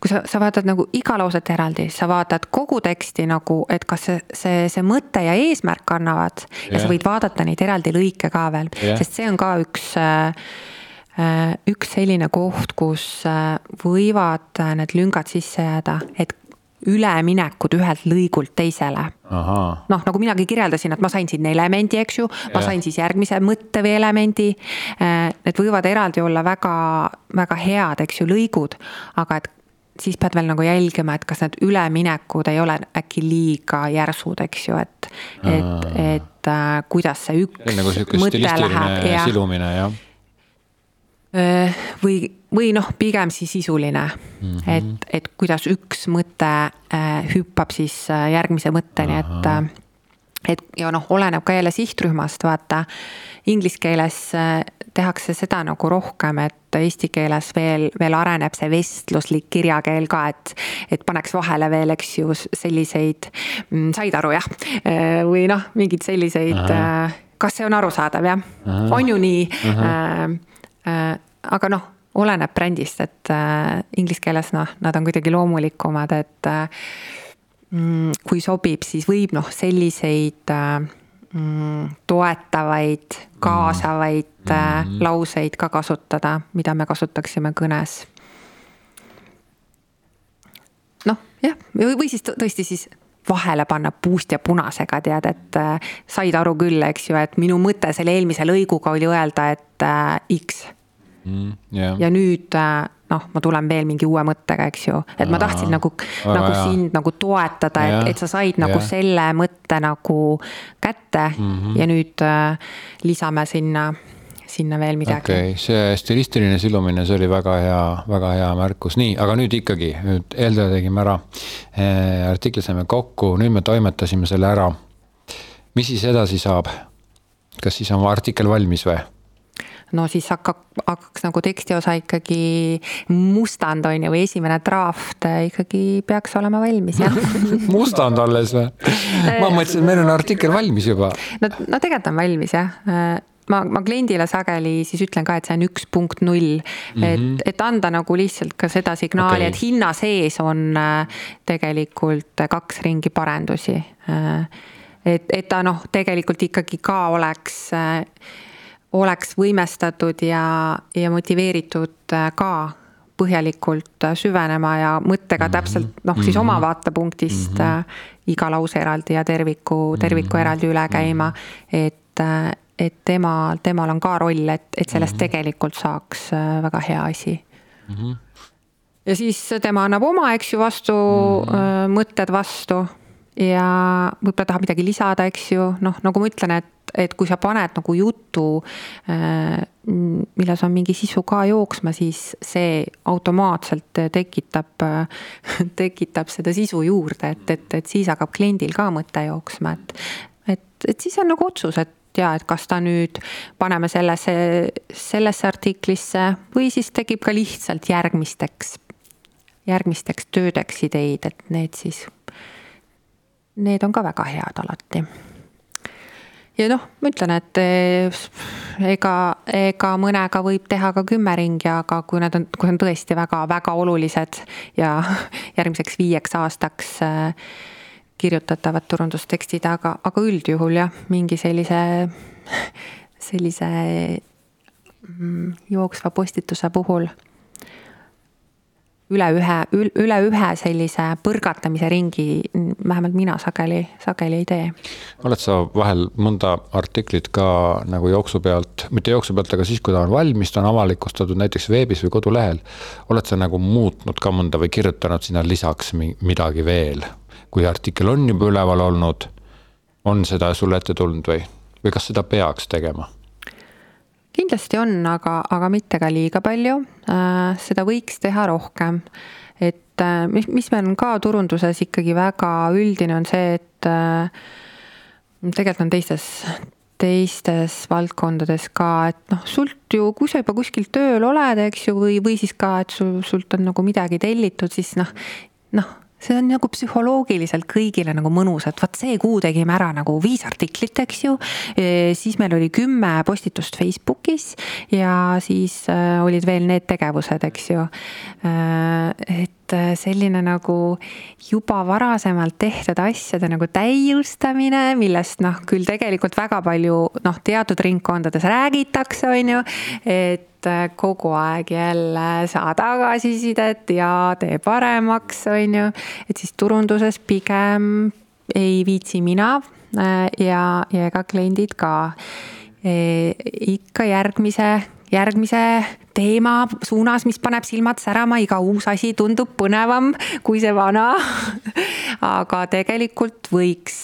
Speaker 2: kui sa, sa vaatad nagu iga lauset eraldi, sa vaatad kogu teksti nagu, et kas see, see, see mõte ja eesmärk annavad yeah. ja sa võid vaadata neid eraldi lõike ka veel sest see on ka üks äh, äh üks selline koht, kus äh, võivad need lüngad sisse jääda, et üleminekud ühelt lõigult teisele. noh, nagu minagi kirjeldasin, et ma sain siin elemendi, eks ju, ma sain siis järgmise mõtte või elemendi. Need võivad eraldi olla väga, väga head, eks ju, lõigud, aga et siis pead veel nagu jälgima, et kas need üleminekud ei ole äkki liiga järsud, eks ju, et, et, et äh, kuidas see üks
Speaker 1: nagu mõte läheb ja silumine, jah.
Speaker 2: või, või noh, pigem siis sisuline mm, -hmm. et, et kuidas üks mõte äh, hüppab siis äh, järgmise mõtteni, et äh, et ja noh, oleneb ka jälle sihtrühmast, vaata. Inglise keeles äh, tehakse seda nagu rohkem, et eesti keeles veel, veel areneb see vestluslik kirjakeel ka, et. et paneks vahele veel, eks ju, selliseid, mm, said aru jah, äh, või noh, mingeid selliseid, äh, kas see on arusaadav jah, on ju nii. aga noh oleneb brändist, et äh, inglise keeles noh, nad on kuidagi loomulikumad, et äh, Mm, kui sobib, siis võib noh, selliseid äh, mm, toetavaid, kaasavaid mm -hmm. lauseid ka kasutada, mida me kasutaksime kõnes. noh, jah, või siis tõesti siis vahele panna puust ja punasega, tead, et äh, said aru küll, eks ju, et minu mõte selle eelmise lõiguga oli öelda, et äh, X mm,. Yeah. ja nüüd äh, noh, ma tulen veel mingi uue mõttega, eks ju, et ma tahtsin nagu, nagu jah. sind nagu toetada, et, et sa said nagu ja. selle mõtte nagu kätte mm -hmm. ja nüüd äh, lisame sinna, sinna veel midagi.
Speaker 1: okei okay., see stilistiline silumine, see oli väga hea, väga hea märkus, nii, aga nüüd ikkagi, nüüd eeltöö tegime ära e,. artikli saime kokku, nüüd me toimetasime selle ära. mis siis edasi saab? kas siis on artikkel valmis või?
Speaker 2: No siis hakkab, hakkaks nagu tekstiosa ikkagi mustand on ju, või esimene draft ikkagi peaks olema valmis, jah
Speaker 1: mustand alles või? ma mõtlesin, et meil on artikkel valmis juba.
Speaker 2: no, no tegelikult on valmis jah ma, ma kliendile sageli siis ütlen ka, et see on üks punkt null, et, mhm. et anda nagu lihtsalt ka seda signaali okay., et hinna sees on äh, tegelikult kaks ringi parendusi. Äh, et, et ta noh, tegelikult ikkagi ka oleks äh, oleks võimestatud ja, ja motiveeritud äh, ka põhjalikult äh, süvenema ja mõttega mhm. täpselt noh, siis oma mhm. vaatepunktist mm -hmm. iga lause eraldi ja terviku, terviku mm -hmm. eraldi üle käima. et, et tema, temal on ka roll, et, et sellest mm -hmm. tegelikult saaks väga hea asi mm. -hmm. ja siis tema annab oma, eks ju, vastu mm, -hmm. mõtted vastu ja võib-olla tahab midagi lisada, eks ju, noh, nagu ma ütlen, et et kui sa paned nagu jutu, äh, milles on mingi sisu ka jooksma, siis see automaatselt tekitab, tekitab seda sisu juurde, et, et, et siis hakkab kliendil ka mõte jooksma, et, et, et siis on nagu otsus, et ja et kas ta nüüd paneme sellesse, sellesse artiklisse või siis tekib ka lihtsalt järgmisteks, järgmisteks töödeks ideid, et need siis, need on ka väga head alati ja noh, ma ütlen, et eh, ega, ega mõnega võib teha ka kümme ringi, aga kui need on, kui on tõesti väga-väga olulised ja järgmiseks viieks aastaks eh, kirjutatavad turundustekstid, aga, aga üldjuhul jah, mingi sellise, sellise mm, jooksva postituse puhul üle ühe, üle ühe sellise põrgatamise ringi, vähemalt mina sageli, sageli ei tee.
Speaker 1: oled sa vahel mõnda artiklit ka nagu jooksu pealt, mitte jooksu pealt, aga siis, kui ta on valmis, ta on avalikustatud näiteks veebis või kodulehel. oled sa nagu muutnud ka mõnda või kirjutanud sinna lisaks midagi veel, kui artikkel on juba üleval olnud, on seda sulle ette tulnud või, või kas seda peaks tegema?
Speaker 2: Kindlasti on, aga, aga mitte ka liiga palju. Äh, seda võiks teha rohkem. et äh, mis, mis meil on ka turunduses ikkagi väga üldine, on see, et äh, tegelikult on teistes, teistes valdkondades ka, et noh, sult ju, kui sa juba kuskil tööl oled, eks ju, või, või siis ka, et sul, sult on nagu midagi tellitud, siis noh, noh see on nagu psühholoogiliselt kõigile nagu mõnus, et vot see kuu tegime ära nagu viis artiklit, eks ju. siis meil oli kümme postitust Facebookis ja siis äh, olid veel need tegevused, eks ju. Äh, et äh, selline nagu juba varasemalt tehtud asjade nagu täiustamine, millest noh, küll tegelikult väga palju noh, teatud ringkondades räägitakse, on ju, et et kogu aeg jälle saa tagasisidet ja tee paremaks, on ju. et siis turunduses pigem ei viitsi mina äh, ja, ja ega kliendid ka. E, ikka järgmise, järgmise teema suunas, mis paneb silmad särama, iga uus asi tundub põnevam kui see vana. Aga tegelikult võiks,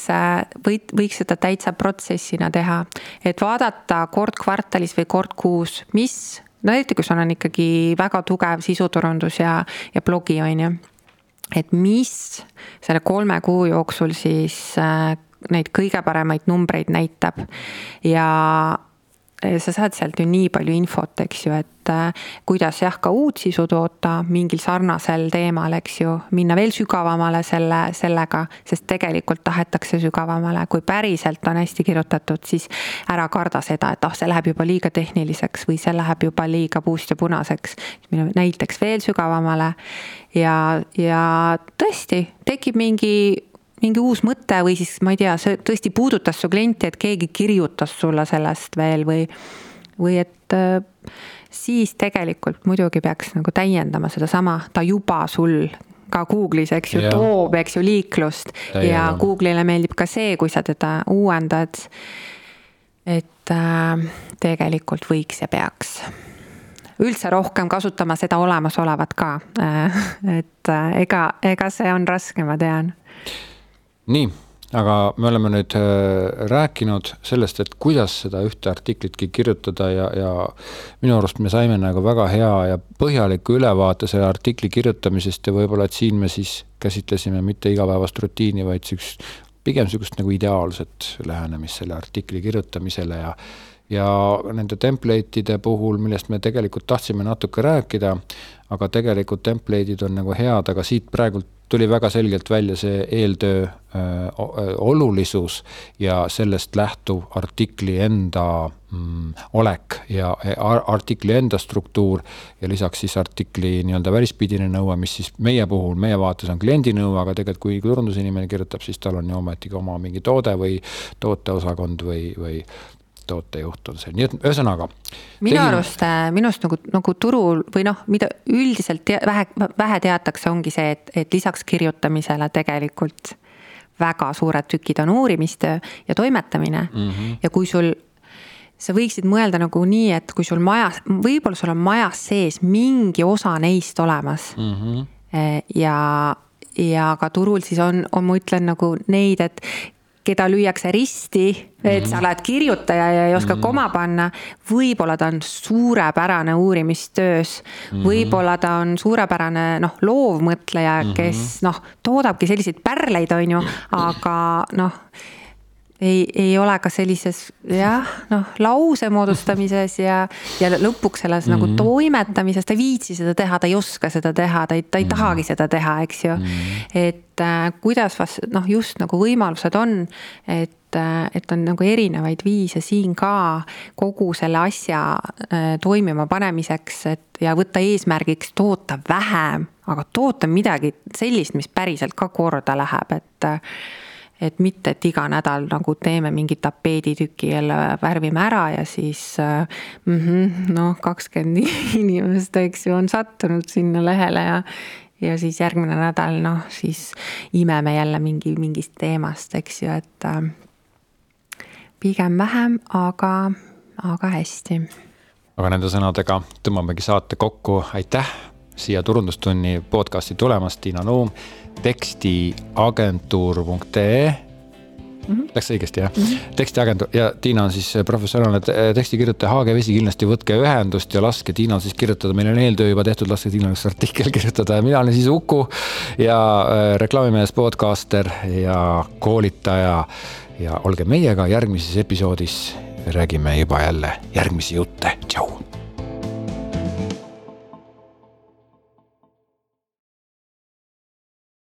Speaker 2: või võiks seda täitsa protsessina teha, et vaadata kord kvartalis või kord kuus, mis no eriti, kui sul on ikkagi väga tugev sisuturundus ja, ja blogi, on ju. et mis selle kolme kuu jooksul siis äh, neid kõige paremaid numbreid näitab. Ja sa saad sealt ju nii palju infot, eks ju, et äh, kuidas jah, ka uut sisu toota mingil sarnasel teemal, eks ju, minna veel sügavamale selle, sellega, sest tegelikult tahetakse sügavamale, kui päriselt on hästi kirjutatud, siis ära karda seda, et ah, see läheb juba liiga tehniliseks või see läheb juba liiga puust ja punaseks. näiteks veel sügavamale ja, ja tõesti tekib mingi mingi uus mõte või siis ma ei tea, see tõesti puudutas su klienti, et keegi kirjutas sulle sellest veel või, või et äh, siis tegelikult muidugi peaks nagu täiendama sedasama, ta juba sul ka Google'is, eks ju, toob, eks ju, liiklust Täiendama. ja Google'ile meeldib ka see, kui sa teda uuendad. et äh, tegelikult võiks ja peaks üldse rohkem kasutama seda olemasolevat ka. Et äh, ega, ega see on raske, ma tean.
Speaker 1: Nii aga me oleme nüüd äh, rääkinud sellest, et kuidas seda ühte artiklitki kirjutada ja, ja minu arust me saime nagu väga hea ja põhjaliku ülevaate selle artikli kirjutamisest ja võib-olla, et siin me siis käsitlesime mitte igapäevast rutiini, vaid siukest, pigem sihukest nagu ideaalset lähenemist selle artikli kirjutamisele ja ja nende template'ide puhul, millest me tegelikult tahtsime natuke rääkida, aga tegelikult template'id on nagu head, aga siit praegult tuli väga selgelt välja see eeltöö olulisus ja sellest lähtuv artikli enda mm, olek ja artikli enda struktuur ja lisaks siis artikli nii-öelda välispidine nõue, mis siis meie puhul, meie vaates on kliendi nõue, aga tegelikult kui turundusinimene kirjutab, siis tal on ju ometigi oma mingi toode või tooteosakond või, või tootejuht on see, nii et ühesõnaga.
Speaker 2: minu tegin... arust, äh, minu arust nagu, nagu turul või noh, mida üldiselt te, vähe, vähe teatakse, ongi see, et, et lisaks kirjutamisele tegelikult väga suured tükid on uurimistöö ja toimetamine mm. -hmm. ja kui sul, sa võiksid mõelda nagu nii, et kui sul majas, võib-olla sul on majas sees mingi osa neist olemas mm. -hmm. ja ja ka turul siis on, on, ma ütlen nagu neid, et keda lüüakse risti, et mhm. sa oled kirjutaja ja ei oska mm -hmm. koma panna. võib-olla ta on suurepärane uurimistöös mm, -hmm. võib-olla ta on suurepärane noh, loovmõtleja, kes mm -hmm. noh, toodabki selliseid pärleid, on ju, aga noh ei, ei ole ka sellises jah, noh, lause moodustamises ja, ja lõpuks selles mm -hmm. nagu mhm. toimetamises, ta ei viitsi seda teha, ta ei oska seda teha, ta ei, ta ei mm -hmm. tahagi seda teha, eks ju mm. -hmm. et äh, kuidas vast noh, just nagu võimalused on, et äh, et on nagu erinevaid viise siin ka kogu selle asja äh, toimima panemiseks, et ja võtta eesmärgiks toota vähem, aga toota midagi sellist, mis päriselt ka korda läheb, et äh, et mitte, et iga nädal nagu teeme mingi tapeeditüki jälle värvime ära ja siis mm -hmm, noh, kakskümmend inimest, eks ju, on sattunud sinna lehele ja ja siis järgmine nädal noh, siis imeme jälle mingi mingist teemast, eks ju, et äh, pigem vähem, aga, aga hästi.
Speaker 1: aga nende sõnadega tõmbamegi saate kokku, aitäh siia Turundustunni podcasti tulemast, Tiina Nuum tekstiagentuur.ee Mm -hmm. Läks õigesti jah mm -hmm.? tekstiagentuur ja Tiina on siis professionaalne tekstikirjutaja, Haage Vesi, kindlasti võtke ühendust ja laske Tiinal siis kirjutada, meil on eeltöö juba tehtud, laske Tiinal üks artikkel kirjutada ja mina olen siis Uku ja äh, reklaamimees, podcaster ja koolitaja. ja olge meiega järgmises episoodis, räägime juba jälle järgmisi jutte, tšau.